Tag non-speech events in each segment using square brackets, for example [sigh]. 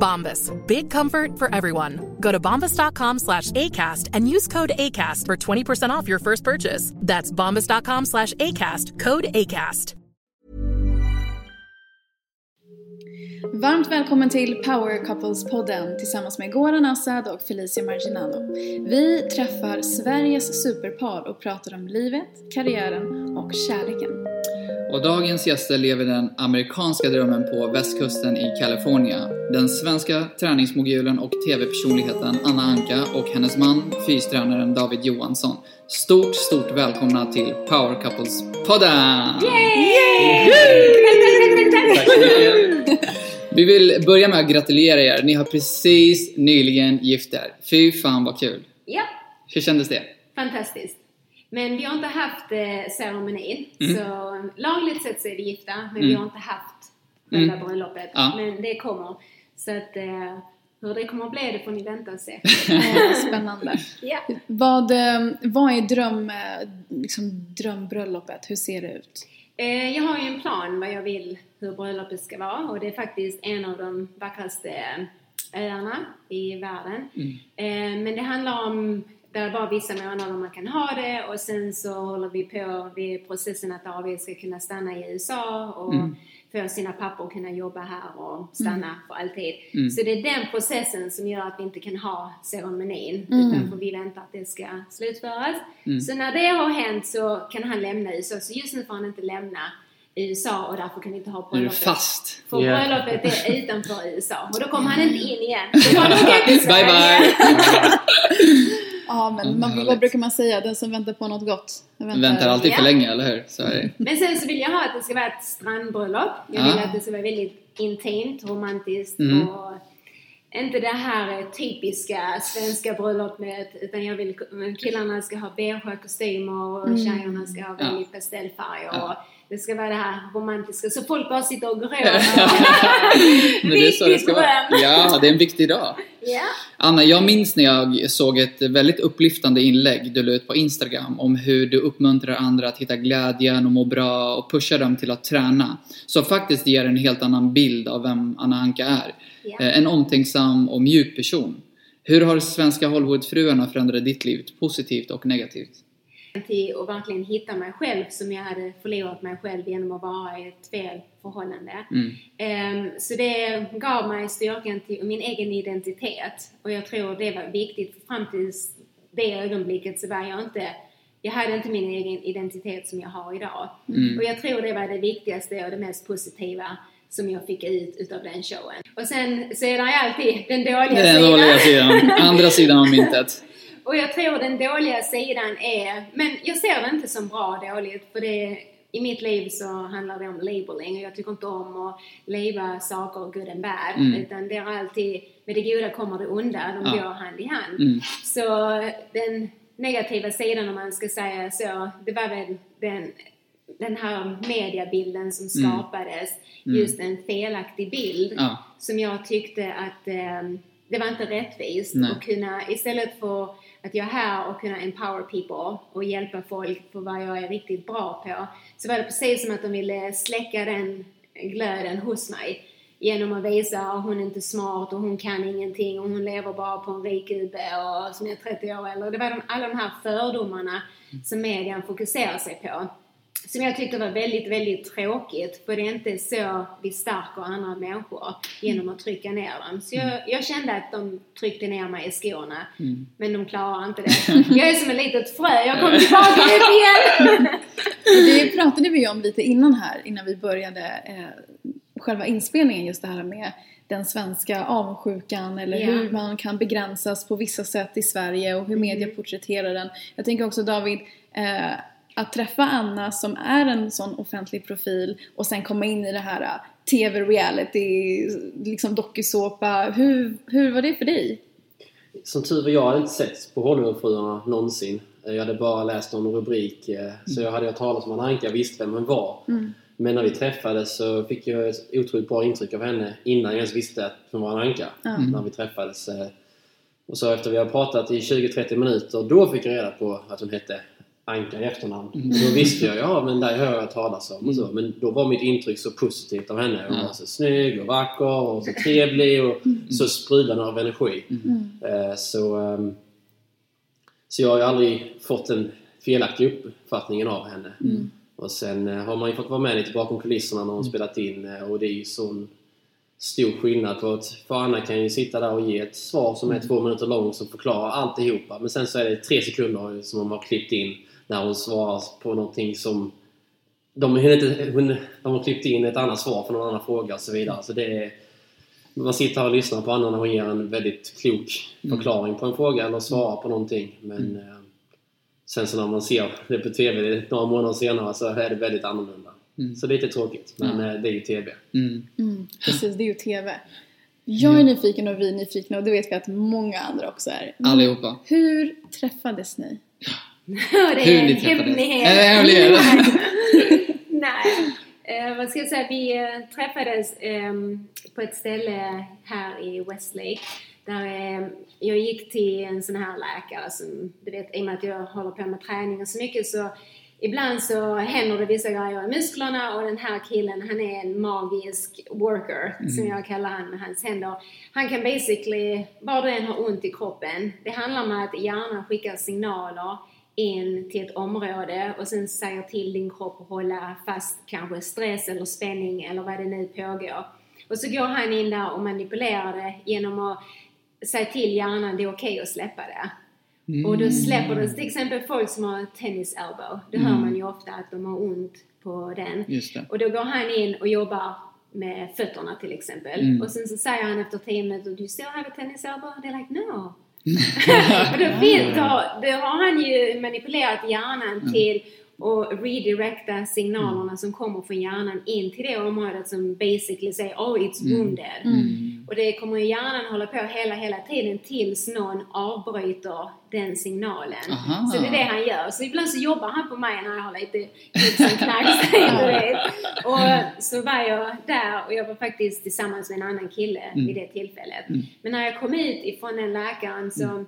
Bombas. Big comfort for everyone. Go to bombas.com slash ACAST and use code ACAST for 20% off your first purchase. That's bombas.com slash ACAST. Code ACAST. Varmt välkommen till Power Couples-podden tillsammans med Goran Assad och Felicia Marginano. Vi träffar Sveriges superpar och pratar om livet, karriären och kärleken. Och dagens gäster lever den amerikanska drömmen på västkusten i California. Den svenska träningsmogulen och TV-personligheten Anna Anka och hennes man, fystränaren David Johansson. Stort, stort välkomna till Power Couples-podden! Vi vill börja med att gratulera er. Ni har precis nyligen gift er. Fy fan vad kul! Ja, Hur kändes det? fantastiskt. Men vi har inte haft eh, ceremonin. Mm. Så lagligt sett så är vi gifta, men Mm. vi har inte haft själva Mm. bröllopet. Ja. Men det kommer. Så att eh, hur det kommer att bli, det får ni vänta och se. [laughs] Eh, Spännande. ja. Vad, vad är dröm, liksom, drömbröllopet? Hur ser det ut? Eh, jag har ju en plan vad jag vill hur bröllopet ska vara och det är faktiskt en av de vackraste öarna i världen. Mm. Eh, men det handlar om där var vissa månader man kan ha det och sen så håller vi på vid processen att David ska kunna stanna i USA och Mm. få sina pappor att kunna jobba här och stanna för alltid. Mm. Så det är den processen som gör att vi inte kan ha ceremonin Mm. utan för vi väntar att det ska slutföras. Mm. Så när det har hänt så kan han lämna USA. Så just nu får han inte lämna USA och därför kan vi inte ha är bröllopet. fast. För Ja. bröllopet är utanför USA och då kommer han inte in igen. Då får han åka till Bye bye! [laughs] Ja, men Mm, man, vad brukar man säga? Den som väntar på något gott. den Väntar alltid för länge, eller hur? Så är det. [laughs] Men sen så vill jag ha att det ska vara ett strandbröllop. Jag vill att det ska vara väldigt intimt, romantiskt Mm. och inte det här typiska svenska bröllopet utan jag vill killarna ska ha beigea kostymer och tjejerna ska ha Ja. väldigt pastellfärger Ja. och det ska vara det här romantiska så folk bara sitter och gråter. [laughs] [laughs] Men det är så det Riktigt ska vara. dröm. Ja, det är en viktig dag. Ja. Anna, jag minns när jag såg ett väldigt upplyftande inlägg du la ut på Instagram om hur du uppmuntrar andra att hitta glädjen och må bra och pushar dem till att träna. Som faktiskt ger en helt annan bild av vem Anna Anka är. Eh, En omtänksam och mjuk person. Hur har svenska Hollywoodfruarna förändrat ditt liv, positivt och negativt? till att verkligen hitta mig själv som jag hade förlorat mig själv genom att vara i ett fel förhållande. Mm. Ehm, så det gav mig styrkan till min egen identitet och jag tror det var viktigt fram till det ögonblicket så var jag inte jag hade inte min egen identitet som jag har idag. Mm. Och jag tror det var det viktigaste och det mest positiva som jag fick ut utav den showen. Och sen så är det alltid den dåliga Den sidan. dåliga sidan, andra [laughs] sidan av myntet. Och jag tror den dåliga sidan är, men jag ser det inte som bra dåligt för det i mitt liv så handlar det om labeling och jag tycker inte om att leva saker good and bad Mm. utan det är alltid, med det goda kommer det onda, de Ja. går hand i hand. Mm. Så den negativa sidan om man ska säga så, det var väl den, den här mediebilden som Mm. skapades, Mm. just en felaktig bild Ja. som jag tyckte att eh, det var inte rättvist Nej. att kunna istället för att jag är här och kunna empower people och hjälpa folk på vad jag är riktigt bra på så var det precis som att de ville släcka den glöden hos mig genom att visa att hon är inte smart och hon kan ingenting och hon lever bara på en rik gubbe och som är 30 år äldre. Det var de, alla de här fördomarna som medien fokuserar sig på som jag tyckte var väldigt, väldigt tråkigt för det är inte så vi stärker andra människor genom att trycka ner dem. Så jag, jag kände att de tryckte ner mig i skorna Mm. men de klarar inte det. Jag är som ett litet frö, jag kommer [laughs] tillbaka upp igen! Det pratade vi ju om lite innan här, innan vi började eh, själva inspelningen, just det här med den svenska avundsjukan eller Ja. hur man kan begränsas på vissa sätt i Sverige och hur media porträtterar den. Jag tänker också David, eh, att träffa Anna som är en sån offentlig profil och sen komma in i det här eh, TV-reality, liksom dokusåpa. Hur, hur var det för dig? Som tur var jag hade inte sett på Hollywoodfruarna någonsin. Eh, Jag hade bara läst någon rubrik. eh, Så jag hade hört talas om Anna Anka, visste vem hon var. Mm. Men när vi träffades så fick jag ett otroligt bra intryck av henne innan jag ens visste att hon var Anna Anka. Mm. När vi träffades. eh. Och så efter vi har pratat i 20-30 minuter, då fick jag reda på att hon hette Anka i efternamn. Mm. Då visste jag, ja men där hör jag talas om och så. Men då var mitt intryck så positivt av henne. Hon Ja. var så snygg och vacker och så trevlig och så sprudlande av energi. Mm. Eh, Så, ehm, så jag har ju aldrig fått en felaktig uppfattningen av henne. Mm. Och sen eh, har man ju fått vara med lite bakom kulisserna när hon spelat in eh, och det är ju sån stor skillnad på att för Anna kan ju sitta där och ge ett svar som är två minuter långt som förklarar alltihopa men sen så är det tre sekunder som hon har klippt in när hon svarar på någonting som de, inte, hon, de har klippt in ett annat svar för någon annan fråga och så vidare. Så det är, man sitter här och lyssnar på Anna när hon ger en väldigt klok förklaring på en fråga eller svarar på någonting. Men eh, sen så när man ser det på TV några månader senare så är det väldigt annorlunda. Mm. Så det är lite tråkigt, men Ja. eh, det är ju TV. Mm. Mm, precis, det är ju TV. Jag är nyfiken och vi är nyfikna och det vet vi att många andra också är. Allihopa. Hur träffades ni? [laughs] det Hur ni träffades. hemlighet. Hemlighet? [laughs] Nej. Eh, vad ska jag säga? Vi eh, träffades ehm, på ett ställe här i Westlake. Där eh, jag gick till en sån här läkare som, du vet, i och med att jag håller på med träning och så mycket så ibland så händer det vissa grejer i musklerna och den här killen han är en magisk worker som jag kallar han med hans händer. Han kan basically, var du än har ont i kroppen, det handlar om att hjärnan skickar signaler in till ett område och sen säger till din kropp att hålla fast kanske stress eller spänning eller vad det nu pågår. Och så går han in där och manipulerar det genom att säga till hjärnan det är okej att släppa det. Och då släpper det, till exempel folk som har tennis elbow, det hör man ju ofta att de har ont på den. Och då går han in och jobbar med fötterna till exempel. Och sen så säger han efter 10 minuter, you still have a tennis elbow? They're like, no. [laughs] och då, finns, då, då har han ju manipulerat hjärnan till att redirecta signalerna som kommer från hjärnan in till det området som basically säger oh it's wounded. Och det kommer ju hjärnan hålla på hela, hela tiden tills någon avbryter den signalen. Aha. Så det är det han gör. Så ibland så jobbar han på mig när jag har lite kids som knackar, du vet. Och så var jag där och jag var faktiskt tillsammans med en annan kille vid det tillfället. Men när jag kom ut ifrån den läkaren så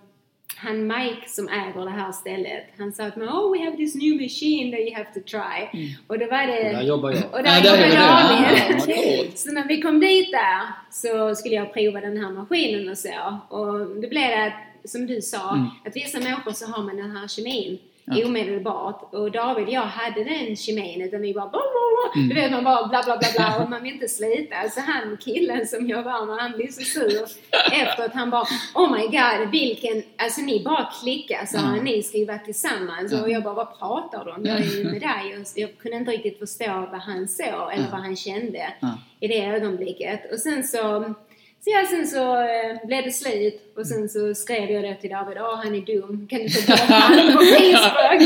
han Mike som äger det här stället, han sa att oh we have this new machine that you have to try. Och då var det... Och där jobbar jag. Och Ja, där där jobbade jobbar. Daniel. Ah, coolt. Så när vi kom dit där så skulle jag prova den här maskinen och så. Och det blev det som du sa, Mm. att vissa människor så har man den här kemin omedelbart. Och David och jag hade den kemin utan vi bara bla, bla, bla. Mm. Du vet man bara bla bla bla bla och man vill inte slita. Så han killen som jag var med han blev så sur efter att han bara Oh my god vilken, alltså ni bara klickar så Ja. ni ska ju vara tillsammans. Och jag bara vad pratar du om? Jag är ju med dig. Och jag kunde inte riktigt förstå vad han såg eller vad han kände i det ögonblicket. Och sen så så ja, sen så eh, blev det slut och sen så skrev jag det till David, åh han är dum, kan du ta bort [laughs] honom på Facebook?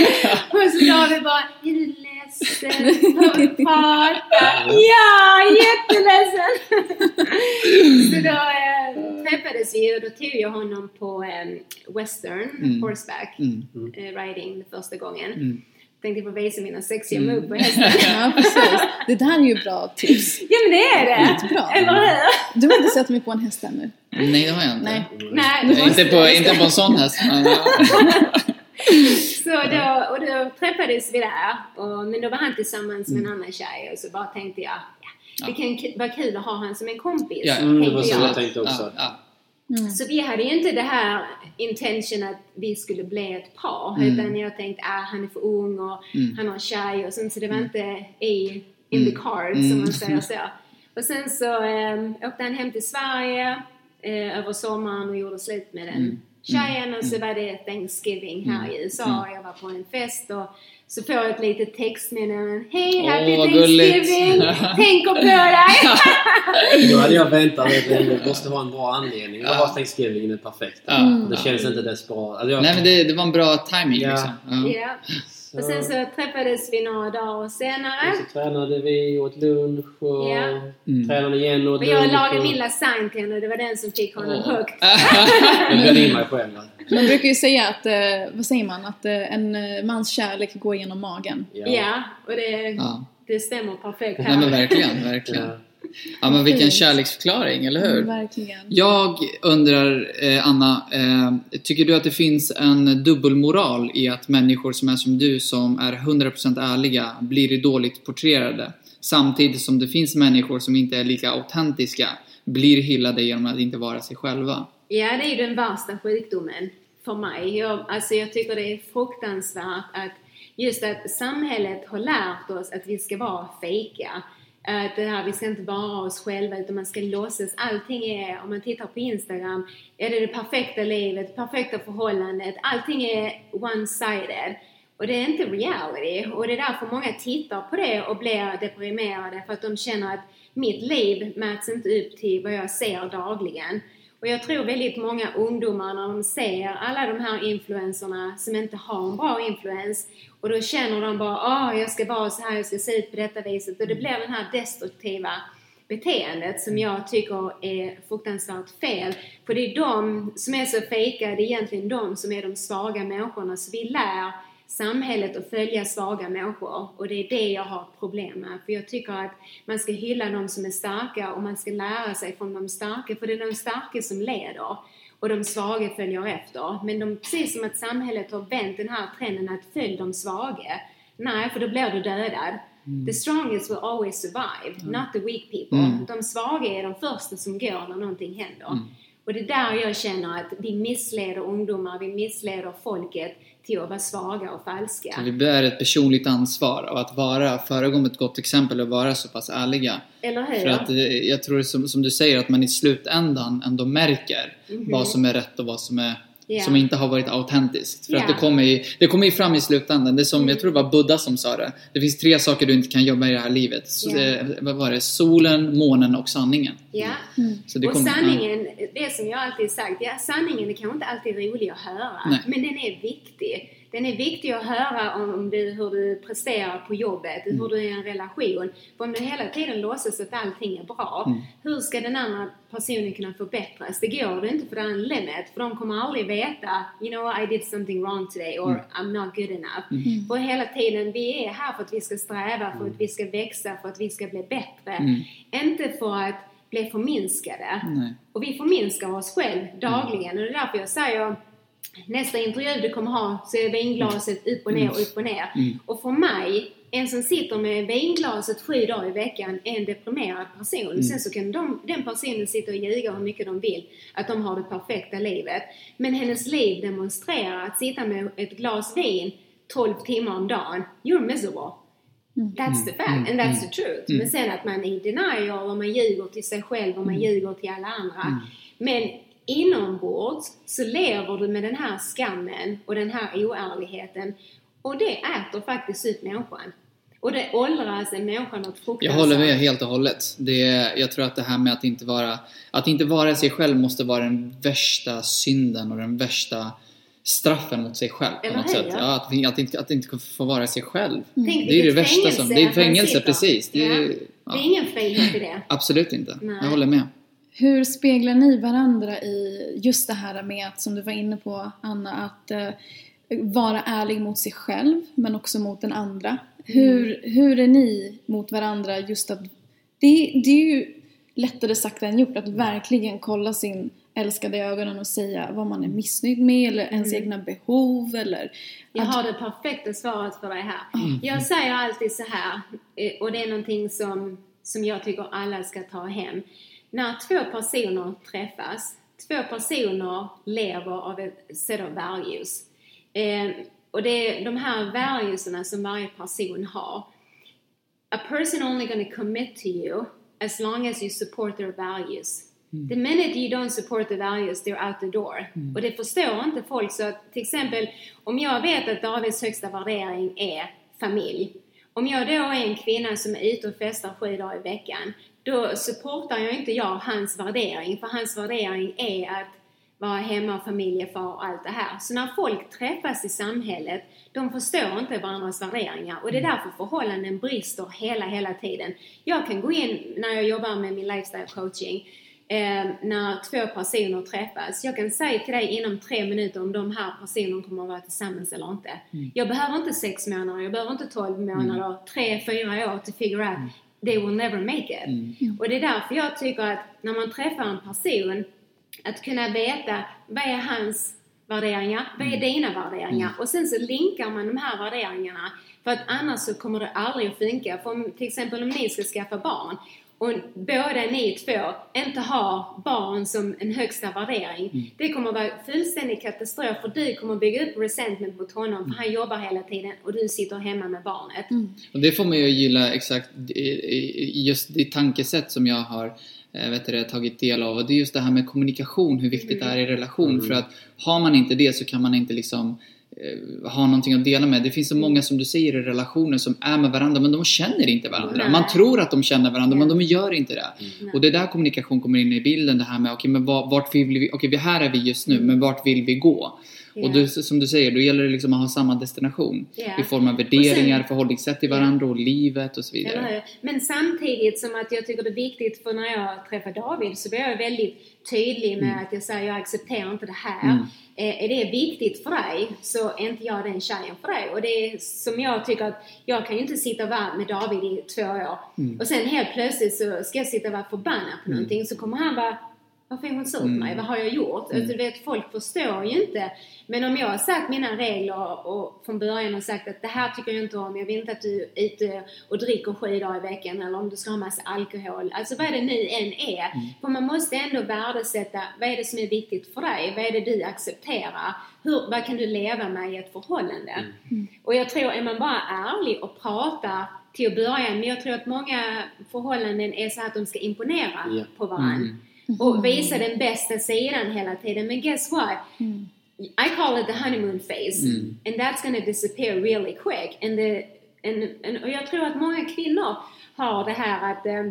[laughs] och så David bara, är du [laughs] ledsen? Prata? Ja, jätteledsen! så då eh, träffades vi och då tog jag honom på eh, western horseback eh, riding första gången. Tänkte få visa mina sexiga move på hästen. Ja, precis. Det där är ju bra tips. ja men det är det! Skitbra. Eller hur? Du har inte sett mig på en häst ännu. Nej, det har jag inte. Nej. Nej, du Nej, måste- Inte på, inte på en sån häst. ja. Så då, och då träffades vi där, och, men då var han tillsammans med en Mm. annan tjej och så bara tänkte jag, ja, det kan vara kul att ha han som en kompis. Ja, Mm, det var så jag. jag tänkte också. Ja, Så vi hade ju inte det här intention att vi skulle bli ett par, Mm. utan jag tänkte ah, han är för ung och han har tjej och sen så det var inte i in the Mm. som man säger så. [laughs] Och sen så eh, åkte han hem till Sverige eh, över sommaren och gjorde slut med den Mm. tjejen. Och så var det Thanksgiving här i USA och jag var på en fest och så får jag ett litet textmeddelande. Hej, happy gulligt. Thanksgiving! Tänker på dig! Då hade jag väntat att det måste vara en bra anledning. Då var Thanksgiving det perfekta. Ja. Det känns inte desperat. Alltså jag, Nej men det, det var en bra timing Ja. liksom. Ja. Ja. Så, Och sen så träffades vi några dagar senare. och så tränade vi, åt lunch och Ja. Mm. tränade igen, åt Och jag lunch. lagade och- min lasagne till henne och det var den som fick honom Åh. högt. [laughs] Jag bjöd in mig själv. Man brukar ju säga att, eh, vad säger man, att eh, en eh, mans kärlek går genom magen. Ja, och det, Ja. det stämmer perfekt Nej men här. verkligen, verkligen. Ja. Men vilken Fint. kärleksförklaring, eller hur? Verkligen. Jag undrar, eh, Anna, eh, tycker du att det finns en dubbelmoral i att människor som är som du, som är 100% ärliga, blir dåligt porträtterade? Samtidigt som det finns människor som inte är lika autentiska, blir hyllade genom att inte vara sig själva. Ja, det är ju den värsta sjukdomen för mig. Jag, alltså jag tycker det är fruktansvärt att just att samhället har lärt oss att vi ska vara fejka. Att det här, vi ska inte vara oss själva utan man ska låtsas. Allting är, om man tittar på Instagram, är det det perfekta livet, perfekta förhållandet. Allting är one-sided. Och det är inte reality. Och det är därför många tittar på det och blir deprimerade för att de känner att mitt liv mäts inte upp till vad jag ser dagligen. Och jag tror väldigt många ungdomar när de ser alla de här influenserna som inte har en bra influens och då känner de bara ah jag ska vara så här, jag ska se ut på detta viset och det blir den här destruktiva beteendet som jag tycker är fruktansvärt fel. För det är de som är så fejka, det är egentligen de som är de svaga människorna. Så vi lär samhället att följa svaga människor och det är det jag har problem med. För jag tycker att man ska hylla de som är starka och man ska lära sig från de starka för det är de starka som leder och de svaga följer efter. Men de, precis som att samhället har vänt den här trenden att följ de svaga. Nej, för då blir du dödad. Mm. The strongest will always survive, not the weak people. Mm. De svaga är de första som går när någonting händer. Mm. Och det är där jag känner att vi missleder ungdomar, vi missleder folket till att vara svaga och falska. Så vi bär ett personligt ansvar av att vara, föregå med ett gott exempel och vara så pass ärliga. Eller hur? För att eh, jag tror som, som du säger att man i slutändan ändå märker Mhm. vad som är rätt och vad som är Ja. som inte har varit autentiskt. För Ja. att det kommer, ju, det kommer ju fram i slutändan. Det är som, Mm. jag tror det var Buddha som sa det. Det finns tre saker du inte kan jobba i det här livet. Så, Ja. eh, vad var det? Solen, månen och sanningen. Ja. Så det och kommer- sanningen, det som jag alltid sagt, ja, sanningen är kanske inte alltid rolig att höra, Nej. men den är viktig. Den är viktig att höra om du, hur du presterar på jobbet, Mm. hur du är i en relation. För om du hela tiden låtsas att allting är bra, Mm. hur ska den andra personen kunna förbättras? Det går det inte för den limit, för de kommer aldrig veta, you know I did something wrong today or Mm. I'm not good enough. Mm. För hela tiden, vi är här för att vi ska sträva, för att vi ska växa, för att vi ska bli bättre. Mm. Inte för att bli förminskade. Nej. Och vi förminskar oss själv dagligen. Och det är därför jag säger nästa intervju du kommer ha så är vinglaset upp och ner och upp och ner. Mm. Och för mig, en som sitter med vinglaset sju dagar i veckan är en deprimerad person. Mm. Sen så kan de, den personen sitta och ljuga hur mycket de vill att de har det perfekta livet. Men hennes liv demonstrerar att sitta med ett glas vin 12 timmar om dagen. You're miserable. That's the fact and that's the truth. Men sen att man är i denial och man ljuger till sig själv och man ljuger till alla andra. Men inombords så lever du med den här skammen och den här oärligheten och det äter faktiskt ut människan. Och det åldras en människa något Jag fruktansvärt. håller med helt och hållet. Det, jag tror att det här med att inte vara, att inte vara sig själv måste vara den värsta synden och den värsta straffen mot sig själv på något sätt. Ja, att, att, inte, att inte få vara sig själv. Tänk Det är det värsta som, det är fängelse precis. Det är, ja. det är ingen frihet i det. Absolut inte. Nej. Jag håller med. Hur speglar ni varandra i just det här med att, som du var inne på Anna, att eh, vara ärlig mot sig själv men också mot den andra? Hur, hur är ni mot varandra just att det, det är ju lättare sagt än gjort att verkligen kolla sin älskade i ögonen och säga vad man är missnöjd med eller ens egna behov eller Jag att- har det perfekta svaret för dig här. Jag säger alltid så här, eh, och det är någonting som, som jag tycker alla ska ta hem. När två personer träffas, två personer lever av ett set of values. Eh, och det är de här valuesarna som varje person har. A person only to commit to you as long as you support their values. The minute you don't support the values, they're out the door. Och det förstår inte folk. Så att, till exempel, om jag vet att Davids högsta värdering är familj. Om jag då är en kvinna som är ute och festar sju dagar i veckan, då supportar jag inte jag hans värdering. För hans värdering är att vara hemma, familjefar och allt det här. Så när folk träffas i samhället, de förstår inte varandras värderingar och det är därför förhållanden brister hela, hela tiden. Jag kan gå in när jag jobbar med min lifestyle coaching, eh, när två personer träffas. Jag kan säga till dig inom tre minuter om de här personerna kommer att vara tillsammans eller inte. Jag behöver inte sex månader, jag behöver inte tolv månader, tre, fyra år to figure out they will never make it. Och det är därför jag tycker att när man träffar en person att kunna veta vad är hans värderingar, vad är dina värderingar? Och sen så linkar man de här värderingarna för att annars så kommer det aldrig att funka. För om, till exempel om ni ska skaffa barn och båda ni två inte har barn som en högsta värdering. Det kommer att vara fullständig katastrof för du kommer bygga upp resentment mot honom för han jobbar hela tiden och du sitter hemma med barnet. Och det får man ju gilla exakt just det tankesätt som jag har eh, vet du, tagit del av. Och det är just det här med kommunikation, hur viktigt det är i relation. För att har man inte det så kan man inte liksom ha någonting att dela med. Det finns så många som du säger i relationer som är med varandra men de känner inte varandra. Nej. Man tror att de känner varandra men de gör inte det. Nej. Och det är där kommunikation kommer in i bilden. Det här med okej men var- vart vill vi, okej här är vi just nu men vart vill vi gå? Ja. Och du, som du säger, då gäller det liksom att ha samma destination. Ja. I form av värderingar, sen- förhållningssätt till varandra och livet och så vidare. Men samtidigt som att jag tycker det är viktigt, för när jag träffar David så blir jag väldigt tydlig med att jag säger jag accepterar inte det här. Mm. Eh, är det viktigt för dig så är inte jag den tjejen för dig. Och det är som jag tycker att jag kan ju inte sitta och vara med David i två år Mm. och sen helt plötsligt så ska jag sitta och vara förbannad på någonting så kommer han bara Varför är hon sur på Mm. mig? Vad har jag gjort? Alltså, du vet, folk förstår ju inte. Men om jag har sagt mina regler och från början har sagt att det här tycker jag inte om, jag vill inte att du är ute och dricker sju dagar i veckan eller om du ska ha massa alkohol. Alltså vad det nu än är. För man måste ändå värdesätta, vad är det som är viktigt för dig? Vad är det du accepterar? Hur, vad kan du leva med i ett förhållande? Och jag tror, är man bara ärlig och pratar till att börja med, jag tror att många förhållanden är så att de ska imponera Ja. på varandra. Och visa den bästa sidan hela tiden. Men guess what? I call it the honeymoon phase. And that's gonna disappear really quick. And the, and, and, och jag tror att många kvinnor har det här att, eh,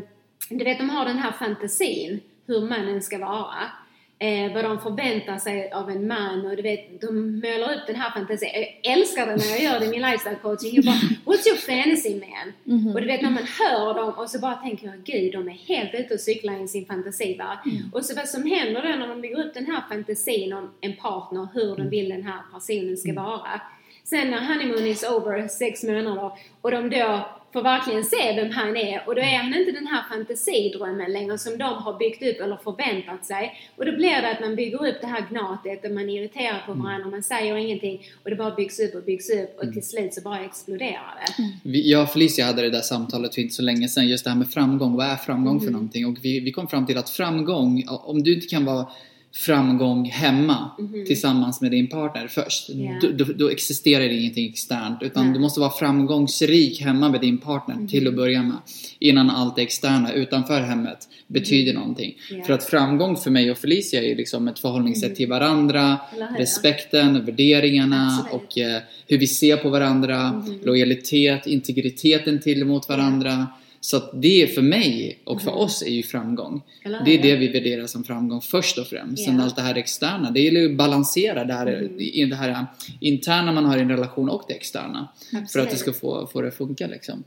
du vet de har den här fantasin hur mannen ska vara. Eh, vad de förväntar sig av en man och du vet, de målar upp den här fantasin. Jag älskar det när jag gör det i min lifestyle coaching. Jag bara, what's your fantasy man? Och du vet när man hör dem och så bara tänker jag, gud de är helt ute och cyklar i sin fantasivärld. Och så vad som händer då när de bygger upp den här fantasin om en partner, hur de vill den här personen ska vara. Sen när honeymoon is over, sex månader, och de då får verkligen se vem han är och då är han inte den här fantasidrömmen längre som de har byggt upp eller förväntat sig. Och då blir det att man bygger upp det här gnatet och man irriterar på varandra, man säger ingenting och det bara byggs upp och byggs upp och till slut så bara exploderar det. Vi, jag och Felicia hade det där samtalet för inte så länge sedan, just det här med framgång. Vad är framgång för någonting? Och vi, vi kom fram till att framgång, om du inte kan vara framgång hemma tillsammans med din partner först, Ja. då, då, då existerar det ingenting externt. Utan Nej. du måste vara framgångsrik hemma med din partner till att börja med. Innan allt det externa utanför hemmet betyder någonting. Ja. För att framgång för mig och Felicia är liksom ett förhållningssätt till varandra, Eller respekten, värderingarna Absolut. och eh, hur vi ser på varandra, lojalitet, integriteten till mot varandra. Så att det för mig och för oss är ju framgång. Det är det vi värderar som framgång först och främst. Sen Ja. allt det här externa, det gäller ju att balansera det här, i det här interna man har i en relation och det externa. För att det ska få, få det att funka liksom.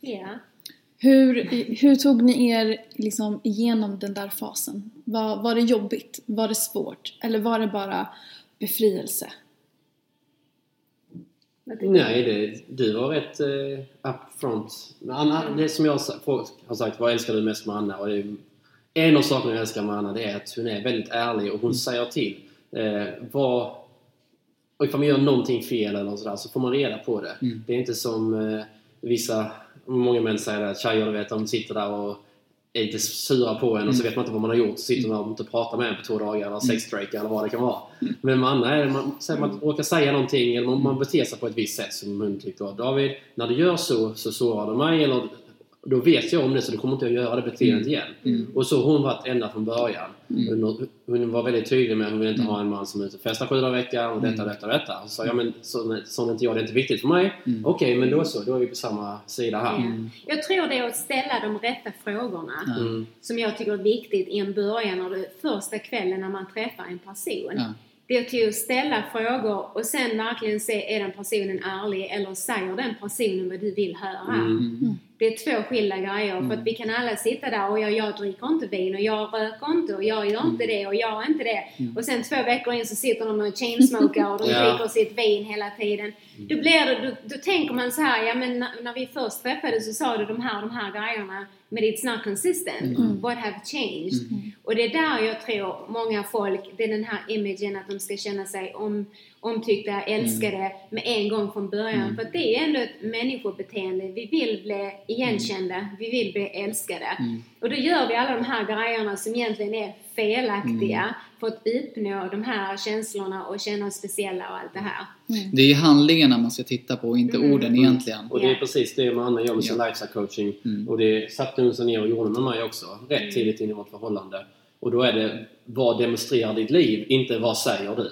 Ja. Hur, hur tog ni er liksom igenom den där fasen? Var, var det jobbigt? Var det svårt? Eller var det bara befrielse? Nej, det, du var rätt uh, upfront. Men Anna, det som jag har sagt, vad älskar du mest med Anna? Och det är, en av sakerna jag älskar med Anna det är att hon är väldigt ärlig och hon säger till. Eh, vad, och ifall man gör någonting fel eller sådär så får man reda på det. Det är inte som eh, vissa, många män säger det, tjejer du vet, de sitter där och är lite sura på en och så vet man inte vad man har gjort. Så sitter man och inte pratar med en på två dagar eller sexstrejkar eller vad det kan vara. Men med Anna är det, man, säger man råkar säga någonting eller man, man beter sig på ett visst sätt som hon tycker David, när du gör så så sårar du mig eller då vet jag om det så du kommer inte att göra det beteendet igen. Och så har hon varit ända från början. Hon, hon var väldigt tydlig med att hon vill inte ha en man som är ute och festar sju dagar i veckan och detta, detta, detta. Och så sa jag, men så, så är inte jag, det är inte viktigt för mig. Okej, men då så, då är vi på samma sida här. Ja. Jag tror det är att ställa de rätta frågorna Mm. som jag tycker är viktigt i en början, du, första kvällen när man träffar en person. Ja. Det är till att ställa frågor och sen verkligen se, är den personen ärlig eller säger den personen vad du vill höra? Mm. Det är två skilda grejer för att vi kan alla sitta där och jag, jag dricker inte vin och jag röker inte och jag gör inte det och jag är inte det. Och sen två veckor in så sitter de och chainsmokar och de [laughs] Ja. dricker sitt vin hela tiden. Då, blir det, då, då tänker man så här, ja men när, när vi först träffades så sa du de här, de här grejerna men it's not consistent. What have changed? Och det är där jag tror många folk, det är den här imagen att de ska känna sig om, omtyckta, älskade med en gång från början. För att det är ändå ett människobeteende. Vi vill bli igenkända, vi vill bli älskade. Och då gör vi alla de här grejerna som egentligen är felaktiga för att uppnå de här känslorna och känna oss speciella och allt det här. Det är handlingarna man ska titta på och inte orden egentligen. Och det är precis det Anna gör med sin Ja. lifestyle coaching. Och det satte hon sig ner och gjorde med mig också. Rätt tidigt in i vårt förhållande. Och då är det vad demonstrerar ditt liv, inte vad säger du.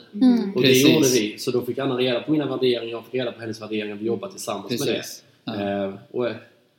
Och Precis. det gjorde vi. Så då fick Anna reda på mina värderingar, jag fick reda på hennes värderingar. Vi jobbar tillsammans Precis. med det. Eh, och,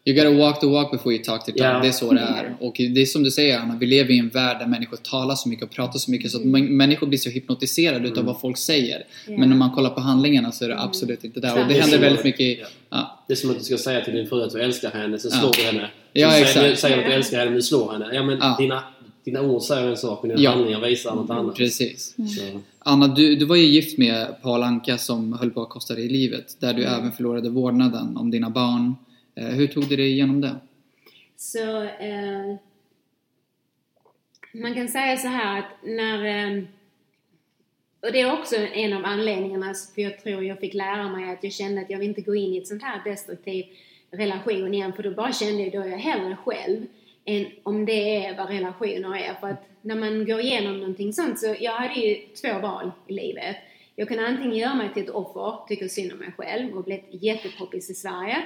You gotta walk the walk before you talk the talk. Ja. Det är så det är. Och det är som du säger Anna, vi lever i en värld där människor talar så mycket och pratar så mycket så att män- människor blir så hypnotiserade utav vad folk säger. Men när man kollar på handlingarna så är det absolut inte där. Och det Tvärtom. händer väldigt mycket i, Ja. ja, det är som att du ska säga till din fru att du älskar henne, sen Ja. slår du henne. Ja, så exakt. Säger, du säger att du älskar henne, men du slår henne. Ja, men Ja. Dina, dina ord säger en sak, men dina Ja. handlingar visar något annat. precis. Så. Anna, du, du var ju gift med Paul Anka som höll på att kosta dig livet. Där du även förlorade vårdnaden om dina barn. Eh, hur tog du dig igenom det? Så eh, man kan säga så här att när... eh, Och det är också en av anledningarna, för jag tror jag fick lära mig att jag kände att jag vill inte gå in i ett sånt här destruktiv relation igen, för då bara kände jag då är jag hellre själv än om det är vad relationer är. För att när man går igenom någonting sånt så, jag hade ju två val i livet. Jag kan antingen göra mig till ett offer, tycka synd om mig själv och bli jättepoppis i Sverige.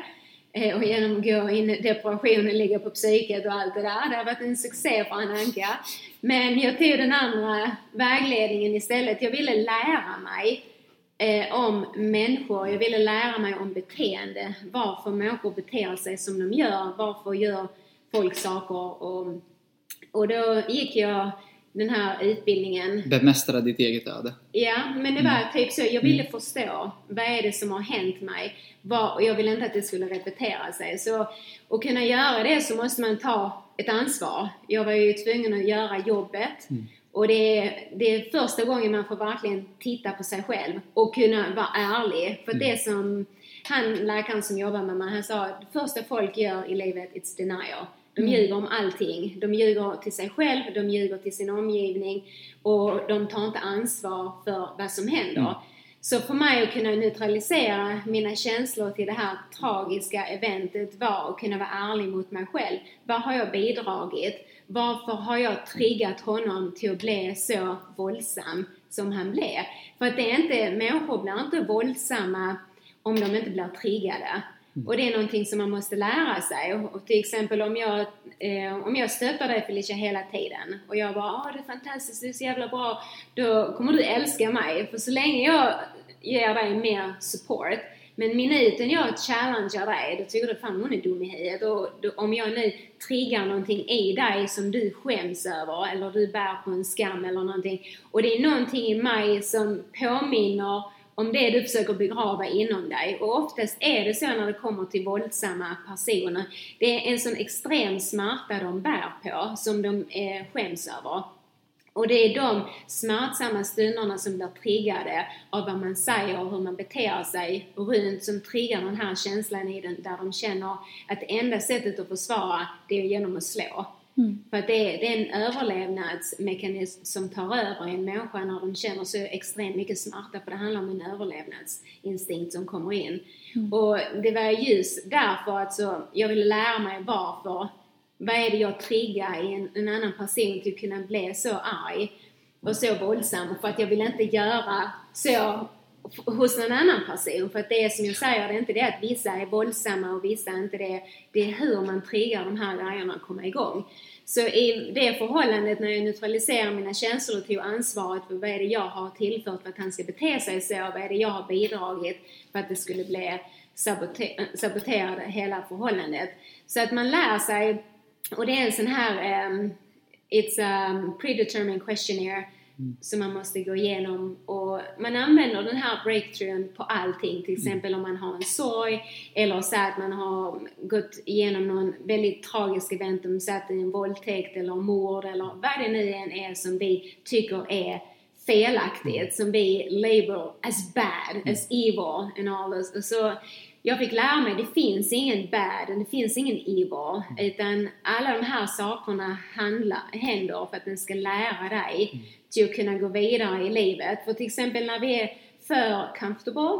Eh, och genom att gå in i depressionen, ligga på psyket och allt det där. Det har varit en succé för Anna Anka. Men jag tog den andra vägledningen istället. Jag ville lära mig eh, om människor. Jag ville lära mig om beteende. Varför människor beter sig som de gör. Varför gör folk saker. Och, och då gick jag den här utbildningen Bemästra ditt eget öde. Ja, men det var typ så. Jag ville förstå. Vad är det som har hänt mig? Och jag ville inte att det skulle repetera sig. Så att kunna göra det så måste man ta ett ansvar. Jag var ju tvungen att göra jobbet. Och det är, det är första gången man får verkligen titta på sig själv och kunna vara ärlig. För det som han, läkaren som jobbar med mig, han sa det första folk gör i livet, it's denial. De ljuger om allting. De ljuger till sig själv, de ljuger till sin omgivning och de tar inte ansvar för vad som händer. Så för mig att kunna neutralisera mina känslor till det här tragiska eventet var att kunna vara ärlig mot mig själv. Vad har jag bidragit? Varför har jag triggat honom till att bli så våldsam som han blev? För att det är inte, människor blir inte våldsamma om de inte blir triggade. Mm. Och det är någonting som man måste lära sig. Och, och till exempel om jag, eh, om jag stöttar dig Felicia hela tiden och jag bara åh det är fantastiskt, du är så jävla bra. Då kommer du älska mig. För så länge jag ger dig mer support men minuten jag challengear dig, då tycker du fan hon är dum i huvudet. Och då, om jag nu triggar någonting i dig som du skäms över eller du bär på en skam eller någonting och det är någonting i mig som påminner om det du försöker begrava inom dig. Och oftast är det så när det kommer till våldsamma personer. Det är en sån extrem smärta de bär på, som de eh, skäms över. Och det är de smärtsamma stunderna som blir triggade av vad man säger och hur man beter sig runt som triggar den här känslan i den där de känner att det enda sättet att försvara det är genom att slå. För att det är, det är en överlevnadsmekanism som tar över en människa när de känner så extremt mycket smärta för det handlar om en överlevnadsinstinkt som kommer in. Och det var just därför att så, jag ville lära mig varför. Vad är det jag triggar i en, en annan person till att kunna bli så arg och så våldsam för att jag vill inte göra så hos någon annan person. För att det är som jag säger, det är inte det att vissa är våldsamma och vissa inte det. Det är hur man triggar de här grejerna att komma igång. Så i det förhållandet när jag neutraliserar mina känslor och tog ansvaret för vad är det jag har tillfört för att han ska bete sig så, vad är det jag har bidragit för att det skulle bli sabote- saboterade hela förhållandet. Så att man lär sig, och det är en sån här um, It's a predetermined questionnaire som man måste gå igenom och man använder den här breakthroughen på allting. Till exempel om man har en sorg eller så att man har gått igenom någon väldigt tragisk event, om satt i en våldtäkt eller mord eller vad det nu än är som vi tycker är felaktigt, som vi label as bad, as evil and all this. Och så jag fick lära mig, det finns ingen bad, det finns ingen evil, utan alla de här sakerna handlar, händer för att den ska lära dig till att kunna gå vidare i livet. För till exempel när vi är för comfortable,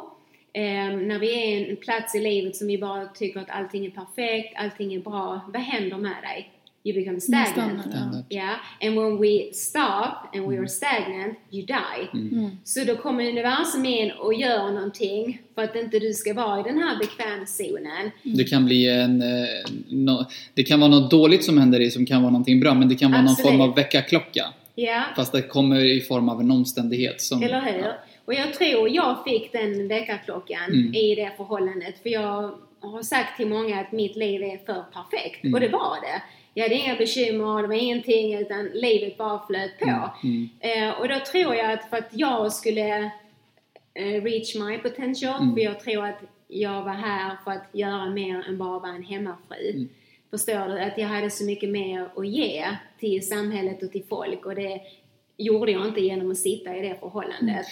eh, när vi är i en plats i livet som vi bara tycker att allting är perfekt, allting är bra, vad händer med dig? You become stagnant. Stannar, ja. Yeah, and when we stop and we are stagnant, you die. Så då kommer universum in och gör någonting för att inte du ska vara i den här bekväma zonen. Det kan bli en... eh, nå- det kan vara något dåligt som händer dig som kan vara någonting bra men det kan vara någon Absolut. form av väckarklocka. Ja, Fast det kommer i form av en omständighet som... eller hur? Och jag tror jag fick den väckarklockan Mm. i det förhållandet. För jag har sagt till många att mitt liv är för perfekt. Mm. Och det var det. Jag hade inga bekymmer, det var ingenting utan livet bara flöt på. Mm. Eh, och då tror jag att för att jag skulle eh, reach my potential, Mm. för jag tror att jag var här för att göra mer än bara vara en hemmafru. Mm. Förstår du? Att jag hade så mycket mer att ge till samhället och till folk och det gjorde jag inte genom att sitta i det förhållandet.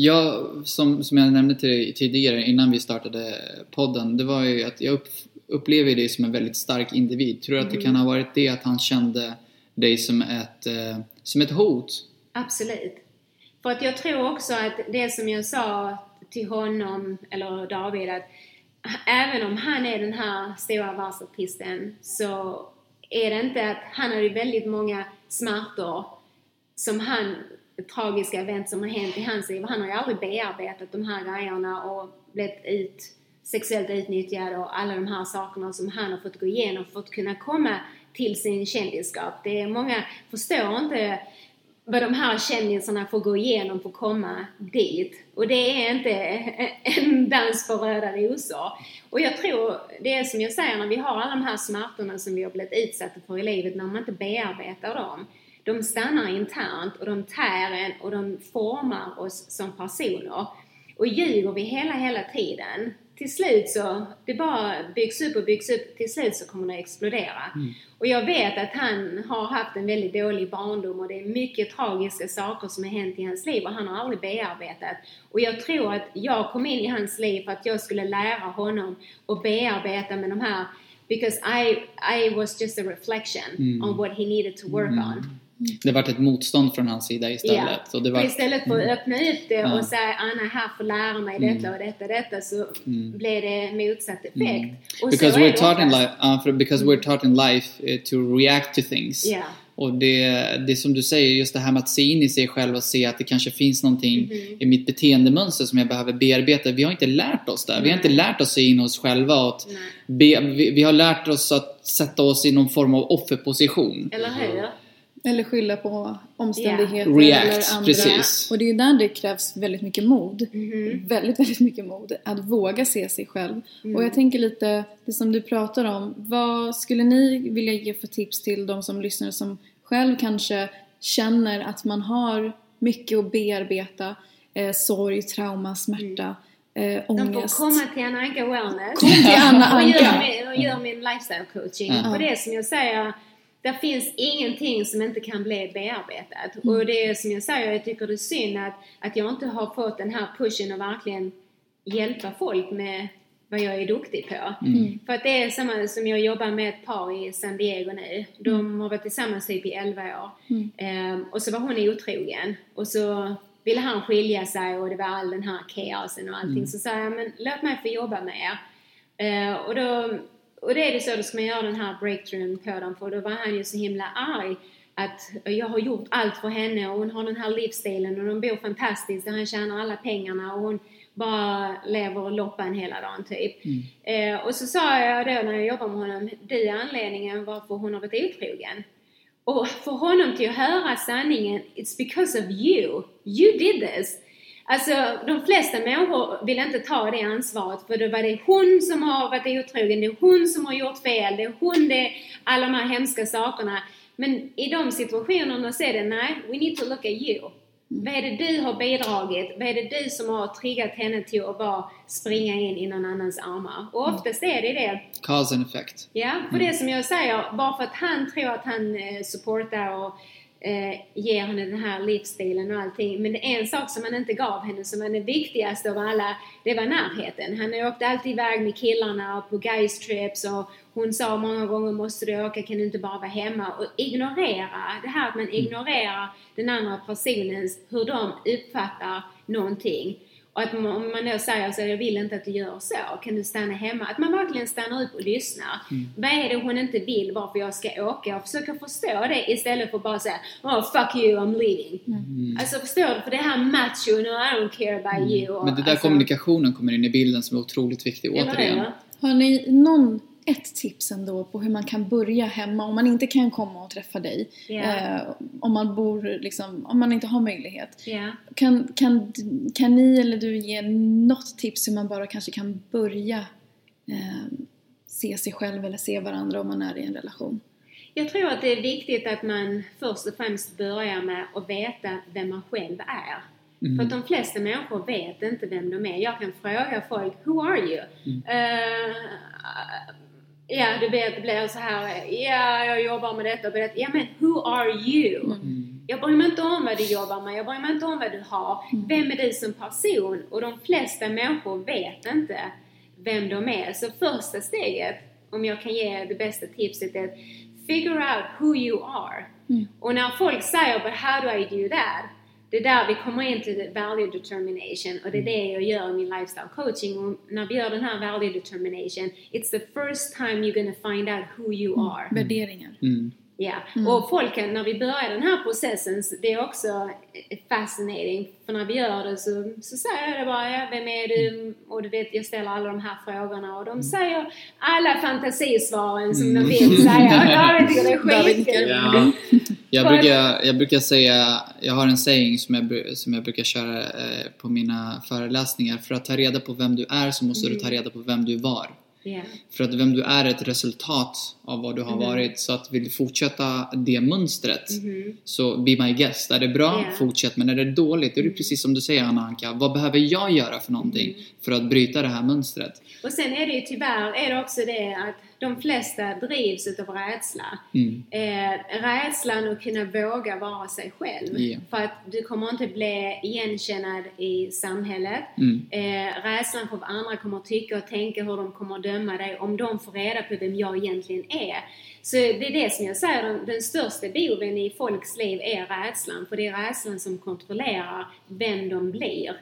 Jag, som, som jag nämnde till dig tidigare innan vi startade podden, det var ju att jag upp, upplever dig som en väldigt stark individ. Tror du att det kan ha varit det att han kände dig som ett, eh, som ett hot. Absolut. För att jag tror också att det som jag sa till honom, eller David, att även om han är den här stora världsartisten så är det inte att han har ju väldigt många smärtor som han, tragiska event som har hänt i hans liv. Han har ju aldrig bearbetat de här grejerna och blivit ut, sexuellt utnyttjad och alla de här sakerna som han har fått gå igenom för att kunna komma till sin kändisskap. Det är många förstår inte vad de här kändisarna får gå igenom för att komma dit. Och det är inte [laughs] en dans för röda rosor. Och jag tror, det är som jag säger, när vi har alla de här smärtorna som vi har blivit utsatta för i livet, när man inte bearbetar dem, de stannar internt och de tär en och de formar oss som personer. Och ljuger vi hela, hela tiden, till slut så, det bara byggs upp och byggs upp, till slut så kommer det explodera. Mm. Och jag vet att han har haft en väldigt dålig barndom och det är mycket tragiska saker som har hänt i hans liv och han har aldrig bearbetat. Och jag tror att jag kom in i hans liv för att jag skulle lära honom att bearbeta med de här because I, I was just a reflection Mm. on what he needed to work on. Det varit ett motstånd från hans sida istället. Och det var, istället för att öppna upp det Ja. och säga Anna här får lära mig detta och detta och detta så blev det motsatt effekt. Och because we're taught in life, uh, för, because we're taught in life eh, to react to things. Ja. Och det, det som du säger, just det här med att se in i sig själv och se att det kanske finns någonting Mhm. i mitt beteendemönster som jag behöver bearbeta. Vi har inte lärt oss det. Vi har inte lärt oss att se in oss själva. Och be, vi, vi har lärt oss att sätta oss i någon form av offerposition. Eller hur? Eller skylla på omständigheter React, eller andra. precis. Och det är ju där det krävs väldigt mycket mod. Mhm. Väldigt, väldigt mycket mod. Att våga se sig själv. Mm. Och jag tänker lite, det som du pratar om. Vad skulle ni vilja ge för tips till de som lyssnar som själv kanske känner att man har mycket att bearbeta? Eh, sorg, trauma, smärta, eh, Mm. De får ångest. komma till Anna Anka Wellness. Kom till Anna och, gör Anka. min, och gör min lifestyle coaching. Ja. Och det är som jag säger, det finns ingenting som inte kan bli bearbetat. Mm. Och det är som jag säger, jag tycker det är synd att, att jag inte har fått den här pushen att verkligen hjälpa folk med vad jag är duktig på. Mm. För att det är samma som jag jobbar med ett par i San Diego nu. De har varit tillsammans typ i 11 år. Ehm, och så var hon otrogen. Och så ville han skilja sig och det var all den här kaosen och allting. Så sa jag, men låt mig få jobba med er. Eh, och, då, och det är det så, då ska man göra den här breakthroughen på dem. För då var han ju så himla arg att jag har gjort allt för henne och hon har den här livsstilen och de bor fantastiskt och han tjänar alla pengarna och hon bara lever loppan hela dagen typ. Eh, och så sa jag då när jag jobbade med honom, du är anledningen varför hon har varit otrogen. Och för honom till att höra sanningen, it's because of you. You did this. Alltså de flesta människor vill inte ta det ansvaret för det var det hon som har varit otrogen, det är hon som har gjort fel, det är hon, det är alla de här hemska sakerna. Men i de situationerna så är det nej, we need to look at you. Vad är det du har bidragit? Vad är det du som har triggat henne till att bara springa in i någon annans armar? Och oftast är det det. Cause and effect. Ja, för det som jag säger, bara för att han tror att han eh, supportar och eh, ger henne den här livsstilen och allting. Men det är en sak som han inte gav henne som är den viktigaste av alla. Det var närheten. Han åkte alltid iväg med killarna och på guys trips och hon sa många gånger måste du åka, kan du inte bara vara hemma? Och ignorera, det här att man ignorerar den andra personens, hur de uppfattar någonting. Och att om man då säger så jag vill inte att du gör så, kan du stanna hemma? Att man verkligen stannar upp och lyssnar. Vad är det hon inte vill varför jag ska åka? Och försöka förstå det istället för bara säga oh fuck you, I'm leaving. Alltså förstår du? För det här macho, no I don't care about you. Och, Men det där alltså, kommunikationen kommer in i bilden som är otroligt viktig återigen. Har ni någon, ett tips ändå på hur man kan börja hemma om man inte kan komma och träffa dig? Ja. Eh, om man bor liksom, om man inte har möjlighet. Ja. Kan, kan, kan ni eller du ge något tips hur man bara kanske kan börja eh, se sig själv eller se varandra om man är i en relation? Jag tror att det är viktigt att man först och främst börjar med att veta vem man själv är. För att de flesta människor vet inte vem de är. Jag kan fråga folk, Who are you? Eh, Ja, du vet, det blir så här, ja, jag jobbar med detta och detta. Ja, men who are you? Jag bryr mig inte om vad du jobbar med, jag bryr mig inte om vad du har. Vem är du som person? Och de flesta människor vet inte vem de är. Så första steget, om jag kan ge det bästa tipset, är att figure out who you are. Och när folk säger “But how do I do that?” Det är där vi kommer in till value determination och det är det jag gör i min lifestyle coaching. Och när vi gör den här value determination, it's the first time you're gonna find out who you are. Värderingar. Ja, och folken, när vi börjar den här processen, det är också fascinating. För när vi gör det så, så säger jag det bara, ja, vem är du? Och du vet, jag ställer alla de här frågorna och de säger alla fantasisvaren som de vill säga. [laughs] Och David tycker det är skitkul. Ja. Jag För- brukar, jag brukar säga, jag har en saying som jag, som jag brukar köra eh, på mina föreläsningar. För att ta reda på vem du är så måste du ta reda på vem du var. Ja. För att vem du är är ett resultat av vad du har varit. Så att vill du fortsätta det mönstret så be my guest. Är det bra, Ja. fortsätt. Men är det dåligt, då är det precis som du säger Anna Anka. Vad behöver jag göra för någonting för att bryta det här mönstret? Och sen är det ju tyvärr är det också det att de flesta drivs utav rädsla. Mm. Eh, rädslan att kunna våga vara sig själv. Ja. För att du kommer inte bli igenkännad i samhället. Mm. Eh, rädslan för vad andra kommer tycka och tänka, hur de kommer döma dig om de får reda på vem jag egentligen är. Så det är det som jag säger, den, den största boven i folks liv är rädslan. För det är rädslan som kontrollerar vem de blir.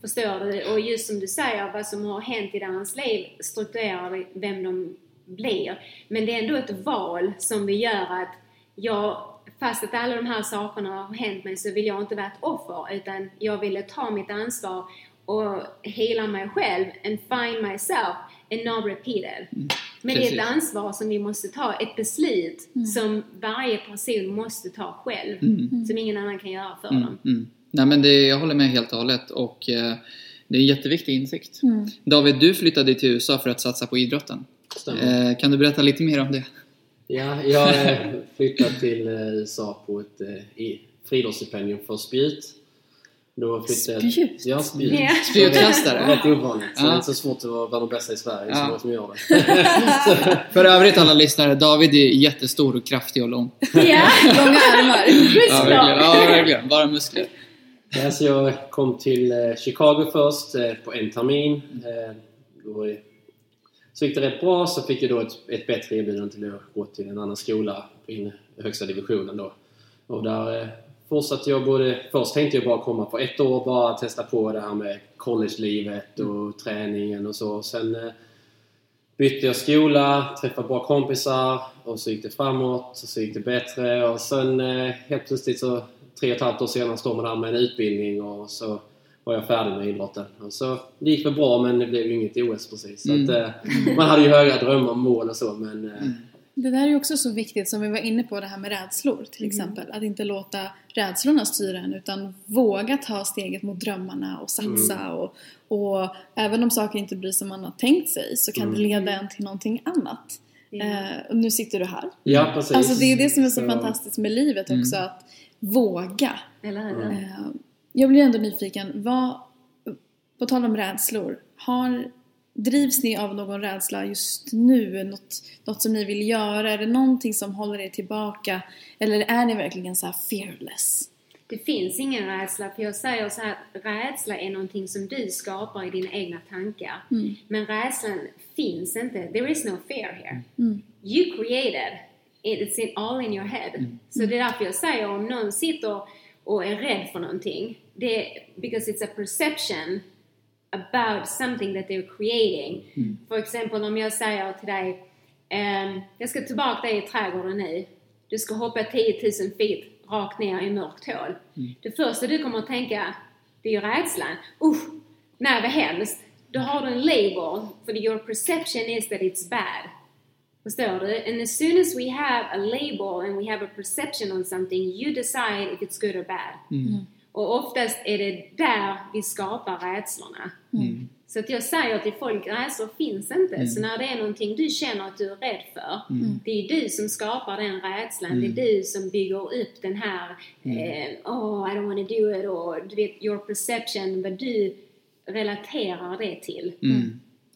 Förstår du? Och just som du säger, vad som har hänt i deras liv strukturerar vem de blir. Men det är ändå ett val som vi gör att jag, fast att alla de här sakerna har hänt mig så vill jag inte vara ett offer utan jag ville ta mitt ansvar och hela mig själv and find myself and not repeat it. Men det är Precis. ett ansvar som vi måste ta, ett beslut som varje person måste ta själv. Som ingen annan kan göra för dem. Mm. Nej men det, jag håller med helt och hållet och eh, det är en jätteviktig insikt. David, du flyttade till USA för att satsa på idrotten. Stämmer. Eh, kan du berätta lite mer om det? Ja, jag eh, flyttade till eh, USA på ett friidrottsstipendium för spjut. Då flyttade jag- Spjut? Ja, spjut. Ja. Spjutkastare? Rätt ovanligt. Så Ja. det är inte så svårt att vara bland de bästa i Sverige. Ja. Så många som gör det. [laughs] För övrigt alla lyssnare, David är jättestor och kraftig och lång. Ja, Långa armar. Ja, verkligen. Ja, verkligen. Bara muskler. Ja, så jag kom till Chicago först på en termin. Då, så gick det rätt bra, så fick jag då ett, ett bättre erbjudande till att gå till en annan skola i högsta divisionen då. Och där eh, fortsatte jag både... Först tänkte jag bara komma på ett år, bara testa på det här med college-livet och träningen och så. Sen eh, bytte jag skola, träffade bra kompisar och så gick det framåt och så gick det bättre och sen eh, helt plötsligt så tre och ett halvt år senare står man där med en utbildning och så var jag färdig med idrotten. Och så det gick väl bra men det blev ju inget OS precis. Så att, eh, man hade ju höga drömmar och mål och så men eh, Det där är ju också så viktigt som vi var inne på det här med rädslor till exempel. Att inte låta rädslorna styra en utan våga ta steget mot drömmarna och satsa. Och, och även om saker inte blir som man har tänkt sig så kan det leda en till någonting annat. Eh, och nu sitter du här. ja precis. Alltså det är det som är så Så- fantastiskt med livet också att våga. eller hur? Jag blir ändå nyfiken, vad, på tal om rädslor, har, drivs ni av någon rädsla just nu? Något, något som ni vill göra? Är det någonting som håller er tillbaka? Eller är ni verkligen så här fearless? Det finns ingen rädsla, för jag säger så här att rädsla är någonting som du skapar i dina egna tankar. Men rädslan finns inte. There is no fear here. You created it. It's in, all in your head. Så det är därför jag säger om någon sitter och är rädd för någonting, det är because it's a perception about something that they're creating. För exempel om jag säger till dig, ehm, jag ska tillbaka dig i trädgården nu. Du ska hoppa 10 000 feet rakt ner i mörkt hål. Det första du kommer att tänka, det är ju rädslan. Usch, nej vad hemskt. Då har du en label, för your perception is that it's bad. Förstår du? And as soon as we have a label and we have a perception on something, you decide if it's good or bad. Och oftast är det där vi skapar rädslorna. Så att jag säger till folk, rädslor finns inte. Så när det är någonting du känner att du är rädd för, det är du som skapar den rädslan. Det är du som bygger upp den här, eh, oh I don't want to do it, och du vet, your perception, vad du relaterar det till.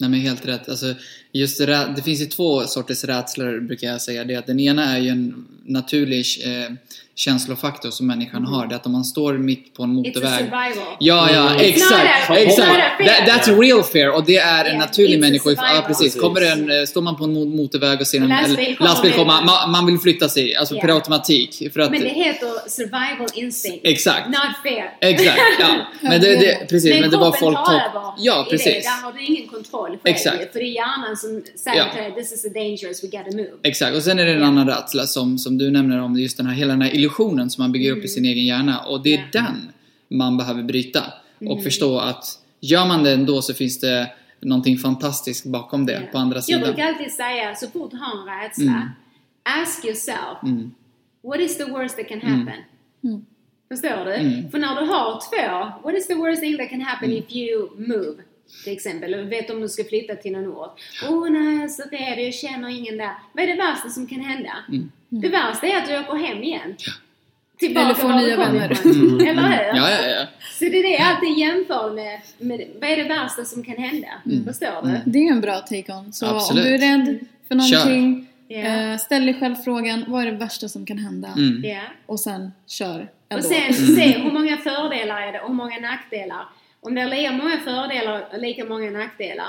Nej men helt rätt. Alltså, just det, det finns ju två sorters rädslor brukar jag säga. Det att den ena är ju en naturlig eh, känslofaktor som människan har. Det är att om man står mitt på en Mm. It's a motorväg. survival. Ja, ja, Mm. It's exakt. not a- it's exakt. not a fear. That, that's real fear och det är en Yeah, naturlig människa. Ja, precis. Precis. Kommer en, eh, står man på en mo- motorväg och ser en Lastbil lastbil komma, man, man vill flytta sig, alltså per Yeah. automatik. För att, Men det heter survival instinct. Exakt. Not fear. Exakt, ja. [laughs] Men det, det, precis, men, Men det var folk tar Ja, precis. Det. Där har du ingen kontroll själv Exakt. För det är hjärnan som säger dig this is a dangerous, we gotta move. Exakt, och sen är det en annan rädsla som, som du nämner om just den här, hela den här illusionen som man bygger upp i sin egen hjärna och det är Ja. den man behöver bryta och förstå att gör man det ändå så finns det någonting fantastiskt bakom det på andra Jag sidan. brukar alltid säga, så fort du har en rädsla, Mm. ask yourself, what is the worst that can Mm. happen? Förstår du? För när du har två, what is the worst thing that can happen Mm. if you move? Till exempel, och vet om du ska flytta till någon ort. Åh oh, nej, jag är så rädd, jag känner ingen där. Vad är det värsta som kan hända? Mm. Det värsta är att du åker hem igen. Eller Tillbaka får var du nya vänner. ifrån. Eller hur? Ja, ja, ja. Så det är det jag alltid jämför med, med, vad är det värsta som kan hända? Förstår du? Det är ju en bra take-on. Så Absolut. om du är rädd för någonting, eh, ställ dig själv frågan, vad är det värsta som kan hända? Mm. Ja. Och sen kör Och ändå. sen se hur många fördelar är det och hur många nackdelar. Om det är lika många fördelar och lika många nackdelar,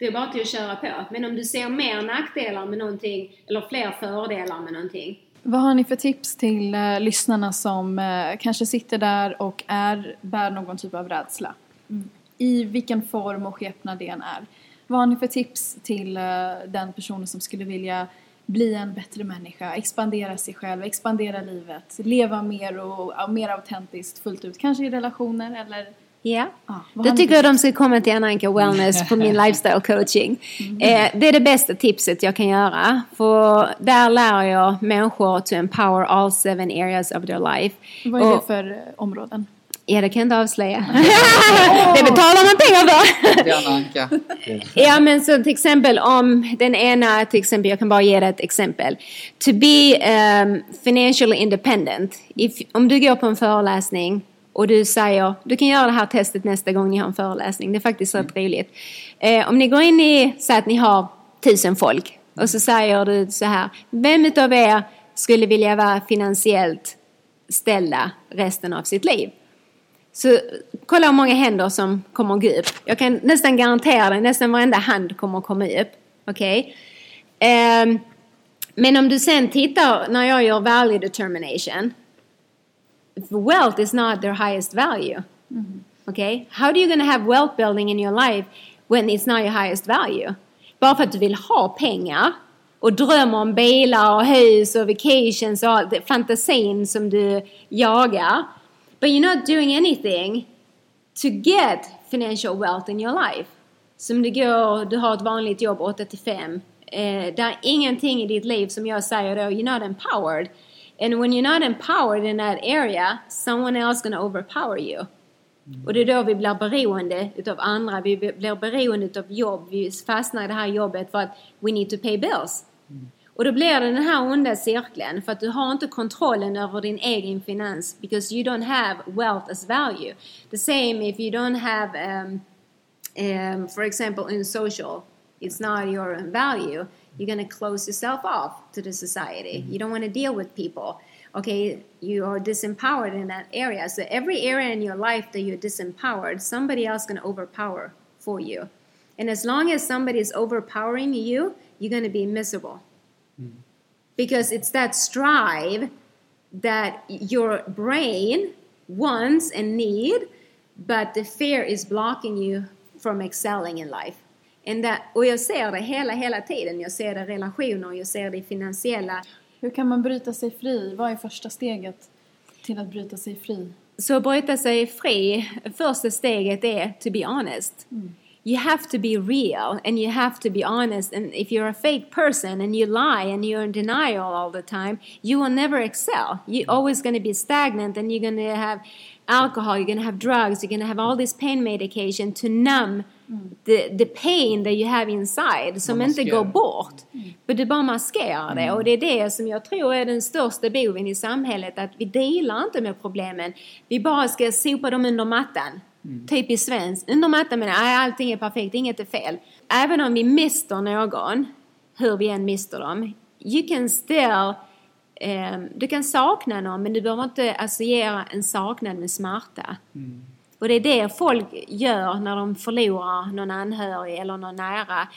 det är bara till att köra på. Men om du ser mer nackdelar med någonting, eller fler fördelar med någonting. Vad har ni för tips till eh, lyssnarna som eh, kanske sitter där och är, bär någon typ av rädsla? Mm. I vilken form och skepnad det än är. Vad har ni för tips till eh, den personen som skulle vilja bli en bättre människa, expandera sig själv, expandera livet, leva mer och ja, mer autentiskt fullt ut, kanske i relationer eller Ja. ja, Då tycker jag de ska komma till Ananka Wellness på min [laughs] lifestyle coaching. Eh, det är det bästa tipset jag kan göra. För där lär jag människor to empower all seven areas of their life. Vad är det Och- för eh, områden? Ja, det kan jag inte avslöja. [laughs] det betalar man pengar för. Det är Anna Anka. [laughs] Ja men så till exempel om den ena, till exempel, jag kan bara ge dig ett exempel. To be um, financially independent. If, om du går på en föreläsning och du säger, du kan göra det här testet nästa gång ni har en föreläsning, det är faktiskt rätt roligt. Eh, om ni går in i, så att ni har tusen folk och så säger du så här, vem utav er skulle vilja vara finansiellt ställda resten av sitt liv? Så kolla hur många händer som kommer att gå upp. Jag kan nästan garantera dig, nästan varenda hand kommer att komma upp. Okej? Ehm, men om du sen tittar när jag gör value determination. Wealth is not their highest value. Okay? How are you going to have wealth building in your life when it's not your highest value? Bara för att du vill ha pengar och drömmer om bilar och hus och vacations och all, fantasin som du jagar. But you're not doing anything to get financial wealth in your life. Som du går, du har ett vanligt jobb 8 till 5. Eh, det är ingenting i ditt liv som jag säger då, you're not empowered. And when you're not empowered in that area, someone else gonna overpower you. Och det är då vi blir beroende utav andra, vi blir beroende utav jobb, vi fastnar i det här jobbet för att we need to pay bills. Och då blir det den här onda cirkeln för att du har inte kontrollen över din egen finans because you don't have wealth as value. The same if you don't have, um, um, for example, in social, it's not your value. You're gonna close yourself off to the society. Mm-hmm. You don't want to deal with people. Okay, you are disempowered in that area. So every area in your life that you're disempowered, somebody else gonna overpower for you. And as long as somebody is overpowering you, you're gonna be miserable mm-hmm. because it's that strive that your brain wants and need but the fear is blocking you from excelling in life that, och jag ser det hela, hela tiden. Jag ser det i relationer, jag ser det i finansiella. Hur kan man bryta sig fri? Vad är första steget till att bryta sig fri? Så att bryta sig fri, första steget är to be honest. You have to be real and you have to be honest. And if you're a fake person and you lie and you're in denial all the time, you will never excel. You're always going to be stagnant and you're going to have alcohol, you're going to have drugs, you're going to have all this pain medication to numb the, the pain that you have inside som inte går bort. Men du bara maskerar det och det är det som jag tror är den största boven i samhället att vi delar inte med problemen. Vi bara ska sopa dem under mattan. Typiskt svenskt. Under mattan men nej, allting är perfekt, inget är fel. Även om vi mister någon, hur vi än mister dem, you can still eh, du kan sakna någon men du behöver inte associera en saknad med smärta. Och det är det folk gör när de förlorar någon anhörig eller någon nära.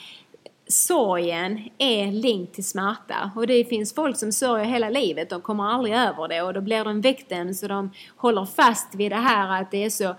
Sorgen är link till smärta och det finns folk som sörjer hela livet. De kommer aldrig över det och då blir de victims och de håller fast vid det här att det är så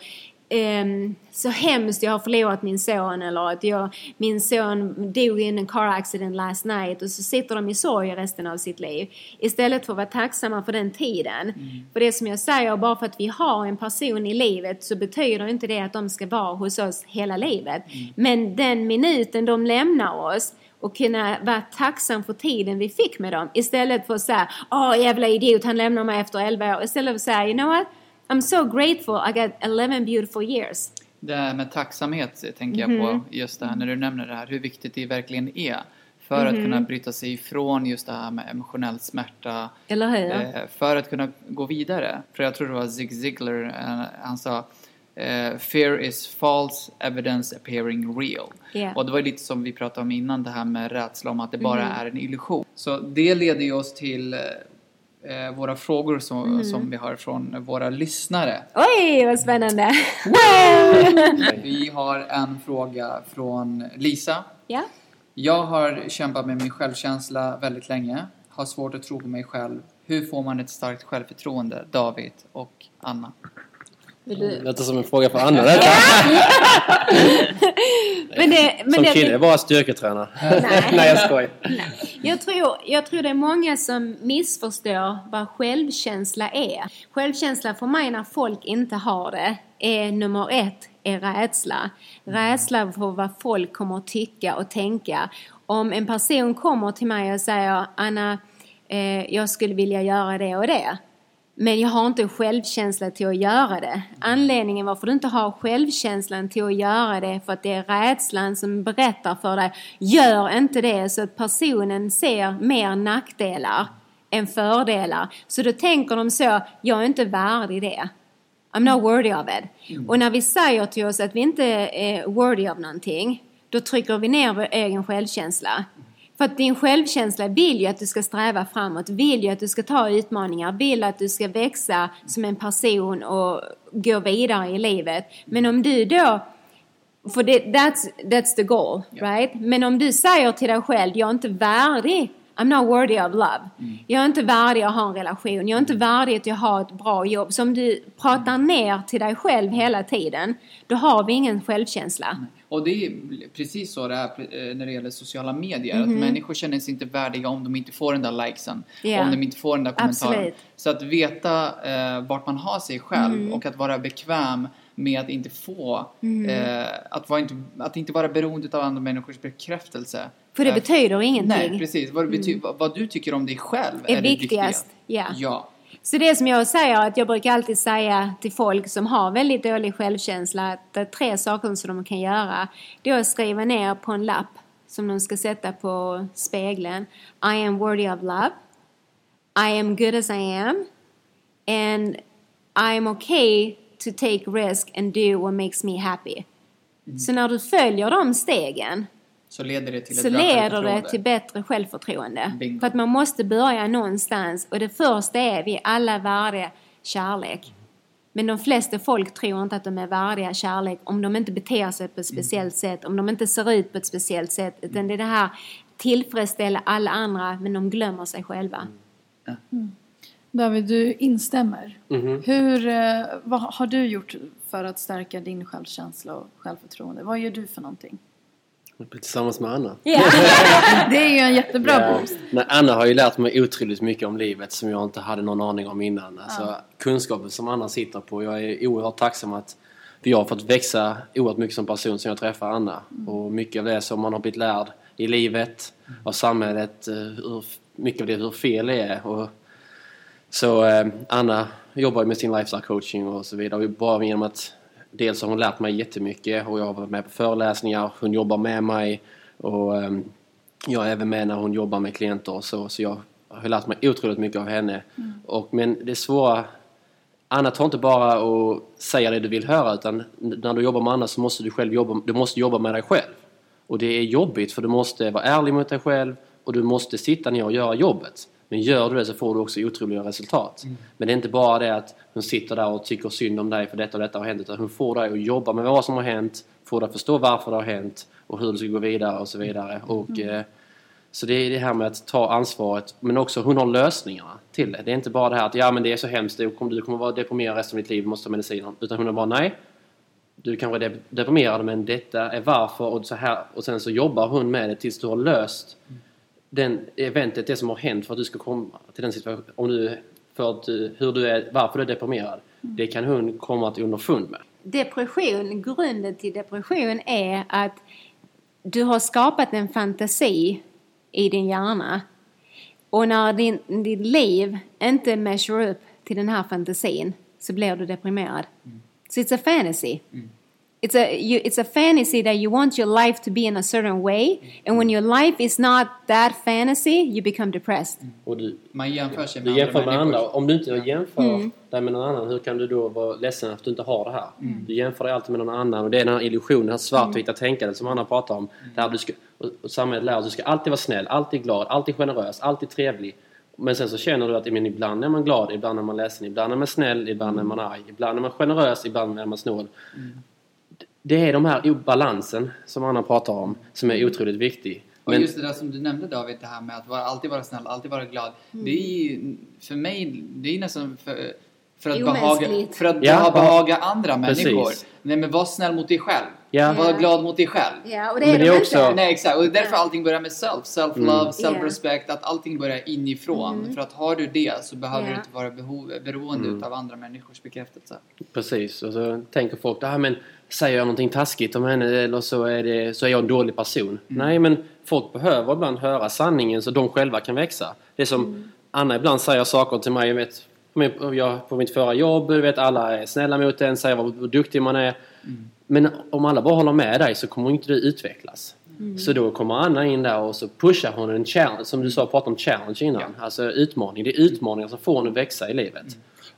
ehm, så hemskt jag har förlorat min son eller att jag, min son dog i en car accident last night och så sitter de i sorg resten av sitt liv. Istället för att vara tacksamma för den tiden. För det som jag säger, bara för att vi har en person i livet så betyder inte det att de ska vara hos oss hela livet. Men den minuten de lämnar oss och kunna vara tacksam för tiden vi fick med dem istället för att säga åh jävla idiot han lämnar mig efter 11 år. Istället för att säga you know what I'm so grateful I got 11 beautiful years. Det här med tacksamhet tänker jag Mhm. på just det här när du nämner det här hur viktigt det verkligen är för att Mhm. kunna bryta sig ifrån just det här med emotionell smärta Eller hur? eh, för att kunna gå vidare. För jag tror det var Zig Ziglar, eh, han sa eh, Fear is false evidence appearing real. Ja. Och det var lite som vi pratade om innan det här med rädsla om att det bara Mhm. är en illusion. Så det leder ju oss till eh, våra frågor som, Mhm. som vi har från våra lyssnare. Oj vad spännande! Vi har en fråga från Lisa. ja. Jag har kämpat med min självkänsla väldigt länge. Har svårt att tro på mig själv. Hur får man ett starkt självförtroende? David och Anna. Vill du... Det låter som en fråga för Anna detta. [laughs] Men det, men Som det, kille är bara styrketränar. Nej. [laughs] Nej jag skojar. Jag tror, jag tror det är många som missförstår vad självkänsla är. Självkänsla för mig när folk inte har det är nummer ett är rädsla. Rädsla för vad folk kommer att tycka och tänka. Om en person kommer till mig och säger Anna, eh, jag skulle vilja göra det och det. Men jag har inte självkänsla till att göra det. Anledningen varför du inte har självkänslan till att göra det är för att det är rädslan som berättar för dig. Gör inte det så att personen ser mer nackdelar än fördelar. Så då tänker de så, jag är inte värdig det. I'm not worthy of it. Och när vi säger till oss att vi inte är worthy of någonting, då trycker vi ner vår egen självkänsla. För att din självkänsla vill ju att du ska sträva framåt, vill ju att du ska ta utmaningar, vill att du ska växa som en person och gå vidare i livet. Men om du då för det, that's, that's the goal, right? Men om du säger till dig själv, jag är inte värdig, I'm not worthy of love. Jag är inte värdig att ha en relation, jag är inte värdig att jag har ett bra jobb. Så om du pratar ner till dig själv hela tiden, då har vi ingen självkänsla. Och det är precis så det är eh, när det gäller sociala medier. Mhm. Att människor känner sig inte värdiga om de inte får den där likesen. Ja. Om de inte får den där kommentaren. Absolut. Så att veta eh, vart man har sig själv Mhm. och att vara bekväm med att inte få, Mhm. eh, att, vara inte, att inte vara beroende av andra människors bekräftelse. För det Eh, betyder ingenting. Nej, precis. Vad, bety- vad, vad du tycker om dig själv Är är, viktigast, det viktiga. ja. Ja. Så det som jag säger, att jag brukar alltid säga till folk som har väldigt dålig självkänsla att det är tre saker som de kan göra. Det är att skriva ner på en lapp som de ska sätta på spegeln. I am worthy of love. I am good as I am. And I am okay to take risk and do what makes me happy. Så när du följer de stegen Så leder det till ett så leder det till bättre självförtroende. Bingo. För att man måste börja någonstans och det första är vi är alla värdiga kärlek. Men de flesta folk tror inte att de är värdiga kärlek om de inte beter sig på ett speciellt sätt, om de inte ser ut på ett speciellt sätt. Utan det är det här tillfredsställa alla andra men de glömmer sig själva. David, du instämmer. Mhm. Hur, eh, vad har du gjort för att stärka din självkänsla och självförtroende? Vad gör du för någonting? Tillsammans med Anna. [laughs] Det är ju en jättebra Ja. boost. Nej, Anna har ju lärt mig otroligt mycket om livet som jag inte hade någon aning om innan. Alltså, Ja. Kunskapen som Anna sitter på. Jag är oerhört tacksam att jag har fått växa oerhört mycket som person sen jag träffade Anna. Och mycket av det som man har blivit lärd i livet, av samhället, eh, hur, mycket av det hur fel det är. Och, så eh, Anna jobbar ju med sin lifestyle coaching och så vidare. Och bara genom att dels har hon lärt mig jättemycket och jag har varit med på föreläsningar, hon jobbar med mig och ehm, jag är även med när hon jobbar med klienter och så, så jag har lärt mig otroligt mycket av henne. Och, men det svåra, Anna tar inte bara och säger det du vill höra utan när du jobbar med andra så måste du själv jobba, du måste jobba med dig själv. Och det är jobbigt för du måste vara ärlig mot dig själv och du måste sitta ner och göra jobbet. Men gör du det så får du också otroliga resultat. Mm. Men det är inte bara det att hon sitter där och tycker synd om dig för detta och detta har hänt utan hon får dig att jobba med vad som har hänt, får dig att förstå varför det har hänt och hur du ska gå vidare och så vidare. Och, Mm. eh, så det är det här med att ta ansvaret men också hon har lösningarna till det. Det är inte bara det här att ja men det är så hemskt, du kommer, du kommer vara deprimerad resten av ditt liv, du måste ta mediciner. Utan hon är bara nej, du kanske är dep- deprimerad men detta är varför och så här och sen så jobbar hon med det tills du har löst den eventet, det som har hänt för att du ska komma till den situationen. Om du, för att du, hur du är, varför du är deprimerad. Det kan hon komma till underfund med. Depression, grunden till depression är att du har skapat en fantasi i din hjärna. Och när din, ditt liv inte measure upp till den här fantasin så blir du deprimerad. So it's a fantasy. It's a, you, it's a fantasy that you want your life to be in a certain way. And when your life is not that fantasy, you become depressed. Och du, Man jämför sig med du jämför med människor. andra. Om du inte jämför Mm. dig med någon annan, hur kan du då vara ledsen att du inte har det här? Mm. Du jämför dig alltid med någon annan och det är den här illusionen, det här svartvita tänkandet som Anna pratar om. Där du ska, och, och samhället lär att du ska alltid vara snäll, alltid glad, alltid generös, alltid trevlig. Men sen så känner du att men ibland är man glad, ibland är man ledsen, ibland är man snäll, ibland är man arg, ibland är man generös, ibland är man snål. Det är de här obalansen som Anna pratar om som är otroligt viktig. Och Men- just det där som du nämnde David, det här med att vara, alltid vara snäll, alltid vara glad. Mm. Det är ju, för mig, det är nästan för, för att, behaga, för att Ja, behaga andra precis. människor. Nej men var snäll mot dig själv. Ja. Var Ja. glad mot dig själv. Ja, och det Men är det de är inte. också- Nej exakt, och det är därför allting börjar med self. Self-love, Mm. self-respect, att allting börjar inifrån. För att har du det så behöver Ja. du inte vara behov, beroende Mm. utav andra människors bekräftelse. Precis, och så tänker folk ah, men säger jag någonting taskigt om henne eller så är, det, så är jag en dålig person. Nej, men folk behöver ibland höra sanningen så de själva kan växa. Det är som Anna ibland säger saker till mig, jag vet, jag, på mitt förra jobb, vet alla är snälla mot en, säger vad, vad duktig man är. Men om alla bara håller med dig så kommer inte du utvecklas. Så då kommer Anna in där och så pushar hon en challenge, som du sa, pratade om challenge innan. Alltså utmaning. Det är utmaningar som får en att växa i livet.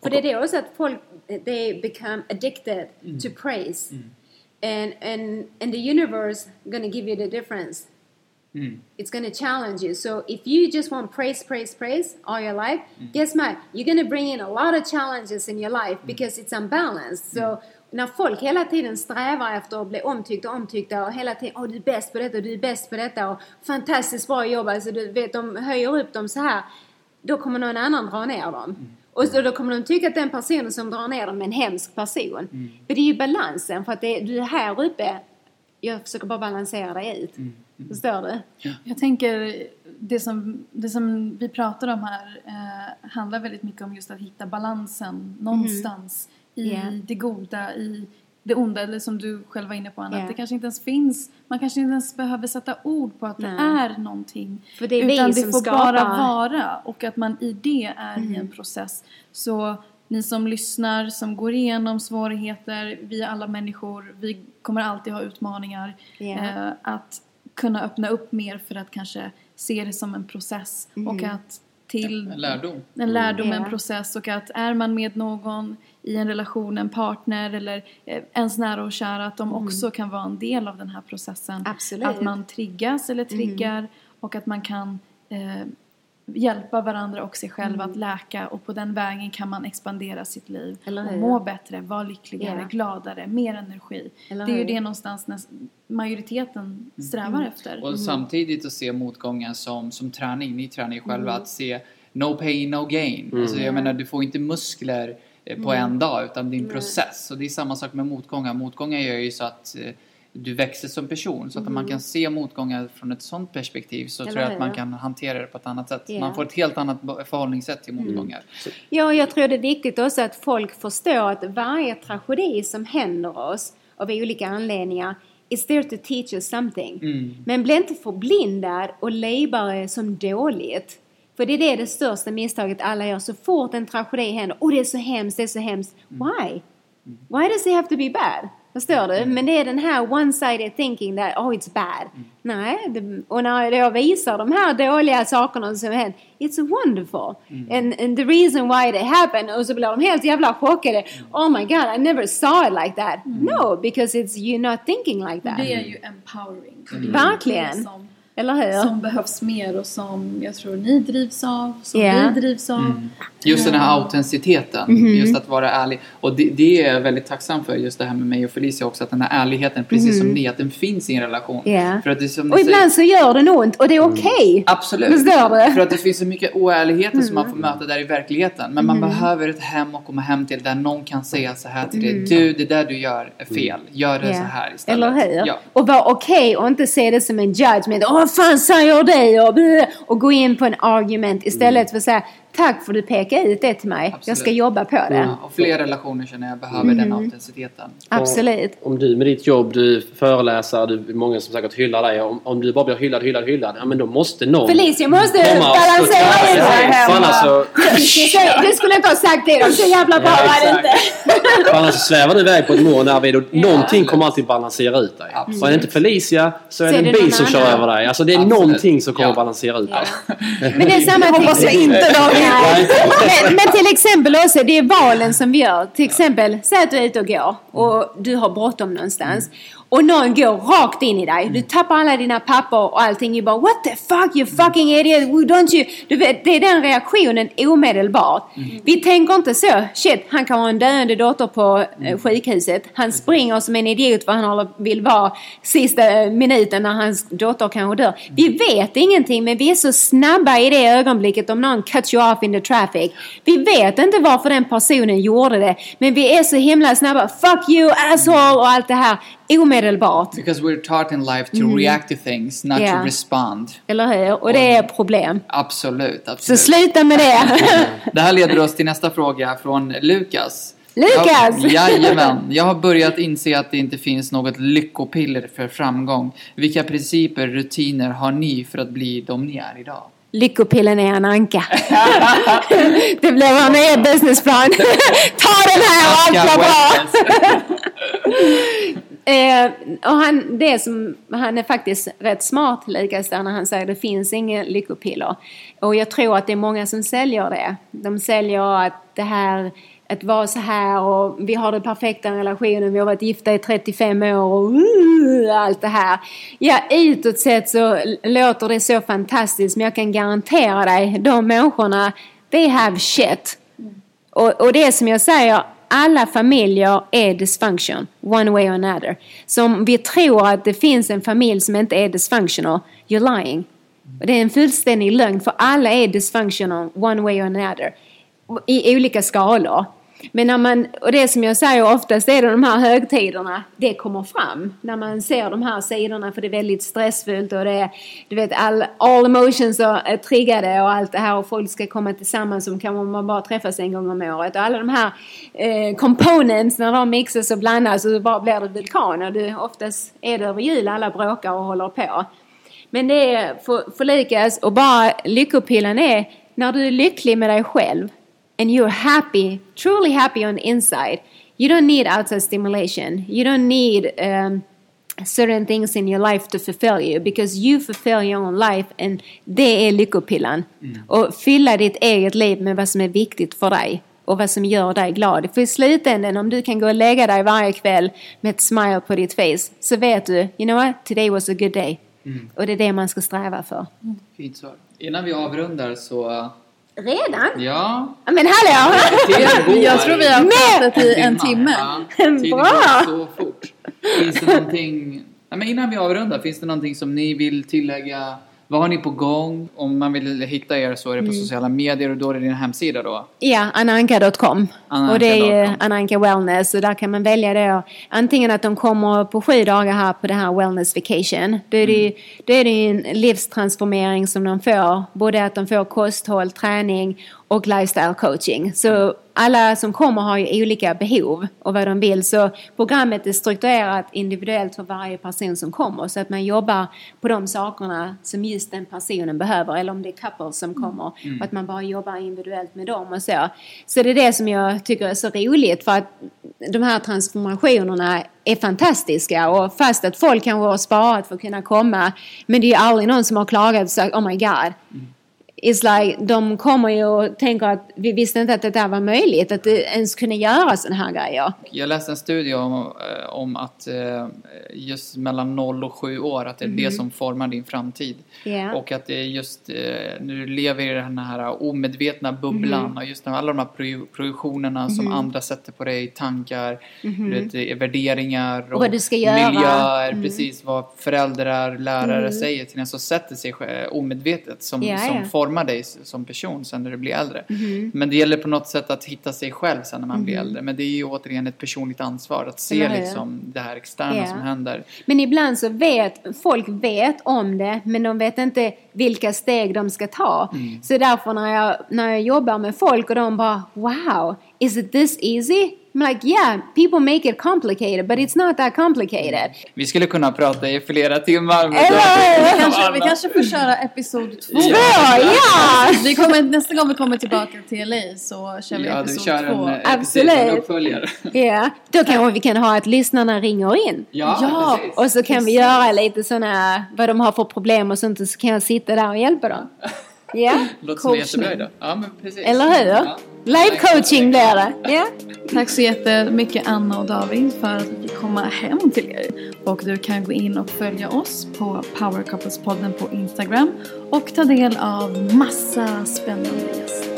För det är det också att folk, they become addicted to praise. And, and, and the universe gonna give you the difference. It's gonna challenge you. So if you just want praise, praise, praise all your life, guess what? You're gonna bring in a lot of challenges in your life because it's unbalanced. So när folk hela tiden strävar efter att bli omtyckta och omtyckta och hela tiden åh du är bäst på detta och du är bäst på detta och fantastiskt bra jobb, alltså du vet de höjer upp dem så här då kommer någon annan dra ner dem. Och så då kommer de tycka att den personen som drar ner dem är en hemsk person. För det är ju balansen, för att det, du är här uppe, jag försöker bara balansera dig ut. Förstår du? Jag tänker, det som, det som vi pratar om här eh, handlar väldigt mycket om just att hitta balansen någonstans i Yeah. det goda, i det onda, eller som du själv var inne på Anna, Yeah. att det kanske inte ens finns, man kanske inte ens behöver sätta ord på att det Nej. är någonting. För det är vi utan det som får skapar- bara vara och att man i det är i en process. Så ni som lyssnar, som går igenom svårigheter, vi är alla människor, vi kommer alltid ha utmaningar. Yeah. Eh, att kunna öppna upp mer för att kanske se det som en process och att till En lärdom. en lärdom, en process och att är man med någon i en relation, en partner eller eh, ens nära och kära att de också kan vara en del av den här processen. Absolut. Att man triggas eller triggar och att man kan eh, hjälpa varandra och sig själv att läka och på den vägen kan man expandera sitt liv Eller och må bättre, vara lyckligare, Ja. gladare, mer energi. Eller det är ju det någonstans när majoriteten strävar efter. Och samtidigt att se motgången som, som träning. Ni tränar ju själva att se no pain, no gain. Alltså jag menar, du får inte muskler eh, på en dag utan det är en process. Och det är samma sak med motgångar. Motgångar gör ju så att eh, du växer som person. Så att om man kan se motgångar från ett sånt perspektiv så Eller tror jag att man kan hantera det på ett annat sätt. Ja. Man får ett helt annat förhållningssätt till motgångar. Ja, och jag tror det är viktigt också att folk förstår att varje tragedi som händer oss av olika anledningar is there to teach us something. Men bli inte förblindad och labla det som dåligt. För det är det, det största misstaget alla gör. Så fort en tragedi händer, oh det är så hemskt, det är så hemskt. Why? Why does it have to be bad? Förstår du? Men det är den här one-sided thinking that oh it's bad. Nej, det, och när jag visar de här dåliga sakerna som hänt, it's wonderful. And, and the reason why they happen, och så blir de helt jävla chockade. Oh my god, I never saw it like that. No, because it's you're not thinking like that. Det är ju empowering. Är Verkligen. Eller hur? som behövs mer och som jag tror ni drivs av, som Ja. vi drivs av. Just den här autenticiteten, Mhm. just att vara ärlig. Och det, det är jag väldigt tacksam för, just det här med mig och Felicia också, att den här ärligheten, precis som ni, att den finns i en relation. Mhm. Ja. För att det som Och säger- ibland så gör den ont och det är okej. Absolut. Förstår du? För att det finns så mycket oärligheter som man Mm. får möta där i verkligheten. Men man behöver ett hem att komma hem till där någon kan säga så här till dig. Du, det där du gör är fel. Gör det Mm. Ja. så här istället. Eller hur? Ja. Och vara okej och inte se det som en judgment. Åh, vad fan säger det? Och, och gå in på en argument istället för att säga tack för att du pekade ut det till mig. Jag ska Absolut. jobba på det. Ja, och fler relationer känner jag behöver den autenticiteten. Absolut. Om du med ditt jobb, du föreläser, du är många som säkert hyllar dig. Om, om du bara blir hyllad, hyllad, hyllad. Ja men då måste någon Felicia måste och balansera in dig. sig här. Så, Du skulle inte ha sagt det. De så jävla bra Ja, var det inte. annars så svävar du iväg på ett moln där vid och någonting kommer alltid balansera ut dig. Absolut. Så är det inte Felicia så är Så det en det bil som kör över dig. Alltså det är Absolut. någonting som kommer Ja. att balansera ut dig. Men det är samma Hoppas jag inte då. Nej. Men, men till exempel också, det är valen som vi gör. Till exempel, säg att du är ute och går och du har bråttom någonstans. Och någon går rakt in i dig. Du tappar alla dina papper och allting. Du bara what the fuck you fucking idiot. Don't you... Du vet, det är den reaktionen omedelbart. Vi tänker inte så. Shit, han kan ha en döende dotter på eh, sjukhuset. Han springer som en idiot för han vill vara sista eh, minuten när hans dotter kanske dör. Vi vet ingenting men vi är så snabba i det ögonblicket om någon cuts you off in the traffic. Vi vet inte varför den personen gjorde det men vi är så himla snabba. Fuck you asshole och allt det här omedelbart. Because we're taught in life to react to things, not Ja. to respond. Eller hur? Och det är problem. Absolut, Så absolut. sluta med det. [laughs] Det här leder oss till nästa fråga från Lukas. Lukas! Jag, jajamän. Jag har börjat inse att det inte finns något lyckopiller för framgång. Vilka principer, rutiner har ni för att bli de ni är idag? Lyckopillen är en anka. [laughs] det blir vår nya businessplan. [laughs] Ta den här och allt blir bra. Eh, och han, det som, han är faktiskt rätt smart Lukas när han säger att det finns inga lyckopiller. Och jag tror att det är många som säljer det. De säljer att det här att vara så här och vi har den perfekta relationen, vi har varit gifta i 35 år och uh, allt det här. Ja, utåt sett så låter det så fantastiskt men jag kan garantera dig, de människorna, they have shit. Och, och det är som jag säger, alla familjer är dysfunction, one way or another. Så om vi tror att det finns en familj som inte är dysfunctional, you're lying. Och Det är en fullständig lögn, för alla är dysfunctional, one way or another. I olika skalor. Men när man, och det som jag säger oftast är det de här högtiderna, det kommer fram. När man ser de här sidorna för det är väldigt stressfullt och det är, du vet, all, all emotions är triggade och allt det här och folk ska komma tillsammans som kan man bara träffas en gång om året. Och alla de här eh, components när de mixas och blandas och bara blir det vulkaner. Du, oftast är det över jul alla bråkar och håller på. Men det är för, förlikas och bara lyckopillen är när du är lycklig med dig själv and you're happy, truly happy on the inside. You don't need outside stimulation. You don't need um, certain things in your life to fulfill you because you fulfill your own life and det är lyckopillan. Och fylla ditt eget liv med vad som är viktigt för dig och vad som gör dig glad. För i slutändan om du kan gå och lägga dig varje kväll med ett smile på ditt face så vet du, you know what, today was a good day. Och det är det man ska sträva för. Fint svar. Innan vi avrundar så... Redan? Ja. Ja, Men hallå! [laughs] Jag tror vi har pratat i en timme. Ja, [laughs] tiden Bra. går så fort. Finns det någonting... Nej, men innan vi avrundar, finns det någonting som ni vill tillägga? Vad har ni på gång? Om man vill hitta er så är det på sociala medier och då är det din hemsida då? Ja, ananka.com. Och det är Ananka Wellness och där kan man välja då antingen att de kommer på sju dagar här på det här Wellness Vacation. Då är det ju, då är det en livstransformering som de får. Både att de får kosthåll, träning och lifestyle coaching. Så alla som kommer har ju olika behov och vad de vill. Så programmet är strukturerat individuellt för varje person som kommer. Så att man jobbar på de sakerna som just den personen behöver. Eller om det är couples som kommer. Mm. Och att man bara jobbar individuellt med dem och så. Så det är det som jag tycker är så roligt. För att de här transformationerna är fantastiska. Och fast att folk kanske har sparat för att kunna komma. Men det är ju aldrig någon som har klagat och sagt oh my god. It's like, de kommer ju och tänker att vi visste inte att det där var möjligt. Att det ens kunde göra sådana här grejer. Jag läste en studie om, eh, om att eh, just mellan 0 och 7 år, att det är det Mhm. som formar din framtid. Ja. Och att det är just eh, när du lever i den här omedvetna bubblan Mhm. och just alla de här pro- projektionerna som Mhm. andra sätter på dig, tankar, Mhm. du vet, värderingar Och vad du ska göra. miljöer, Mm. precis vad föräldrar, lärare Mm. säger till en, så sätter sig omedvetet som, Ja, som ja. formar dig s- som person sen när du blir äldre. Mhm. Men det gäller på något sätt att hitta sig själv sen när man blir Mhm. äldre. Men det är ju återigen ett personligt ansvar att se liksom det här externa Ja. som händer. Men ibland så vet folk vet om det men de vet inte vilka steg de ska ta. Mm. Så därför när jag, när jag jobbar med folk och de bara Wow, is it this easy? I'm like yeah, people make it complicated but it's not that complicated. Vi skulle kunna prata i flera timmar. men- Eller Vi kanske, vi kanske får köra episod två. Ja. ja! Vi kommer, nästa gång vi kommer tillbaka till LA så kör vi Ja, du episod kör en, två. eh, precis, Absolut. en uppföljare. Ja, då kanske vi kan ha att lyssnarna ringer in. Ja, Ja. precis. Och så kan vi göra lite sådana, vad de har för problem och sånt och så kan jag sitta där och hjälpa dem. [laughs] Ja, [laughs] Låter som jättebra idé. Ja, men precis. eller hur? Ja. Live coaching blir det. [laughs] Ja. Tack så jättemycket Anna och David för att vi fick komma hem till er. Och du kan gå in och följa oss på Power Couples-podden på Instagram och ta del av massa spännande gäster.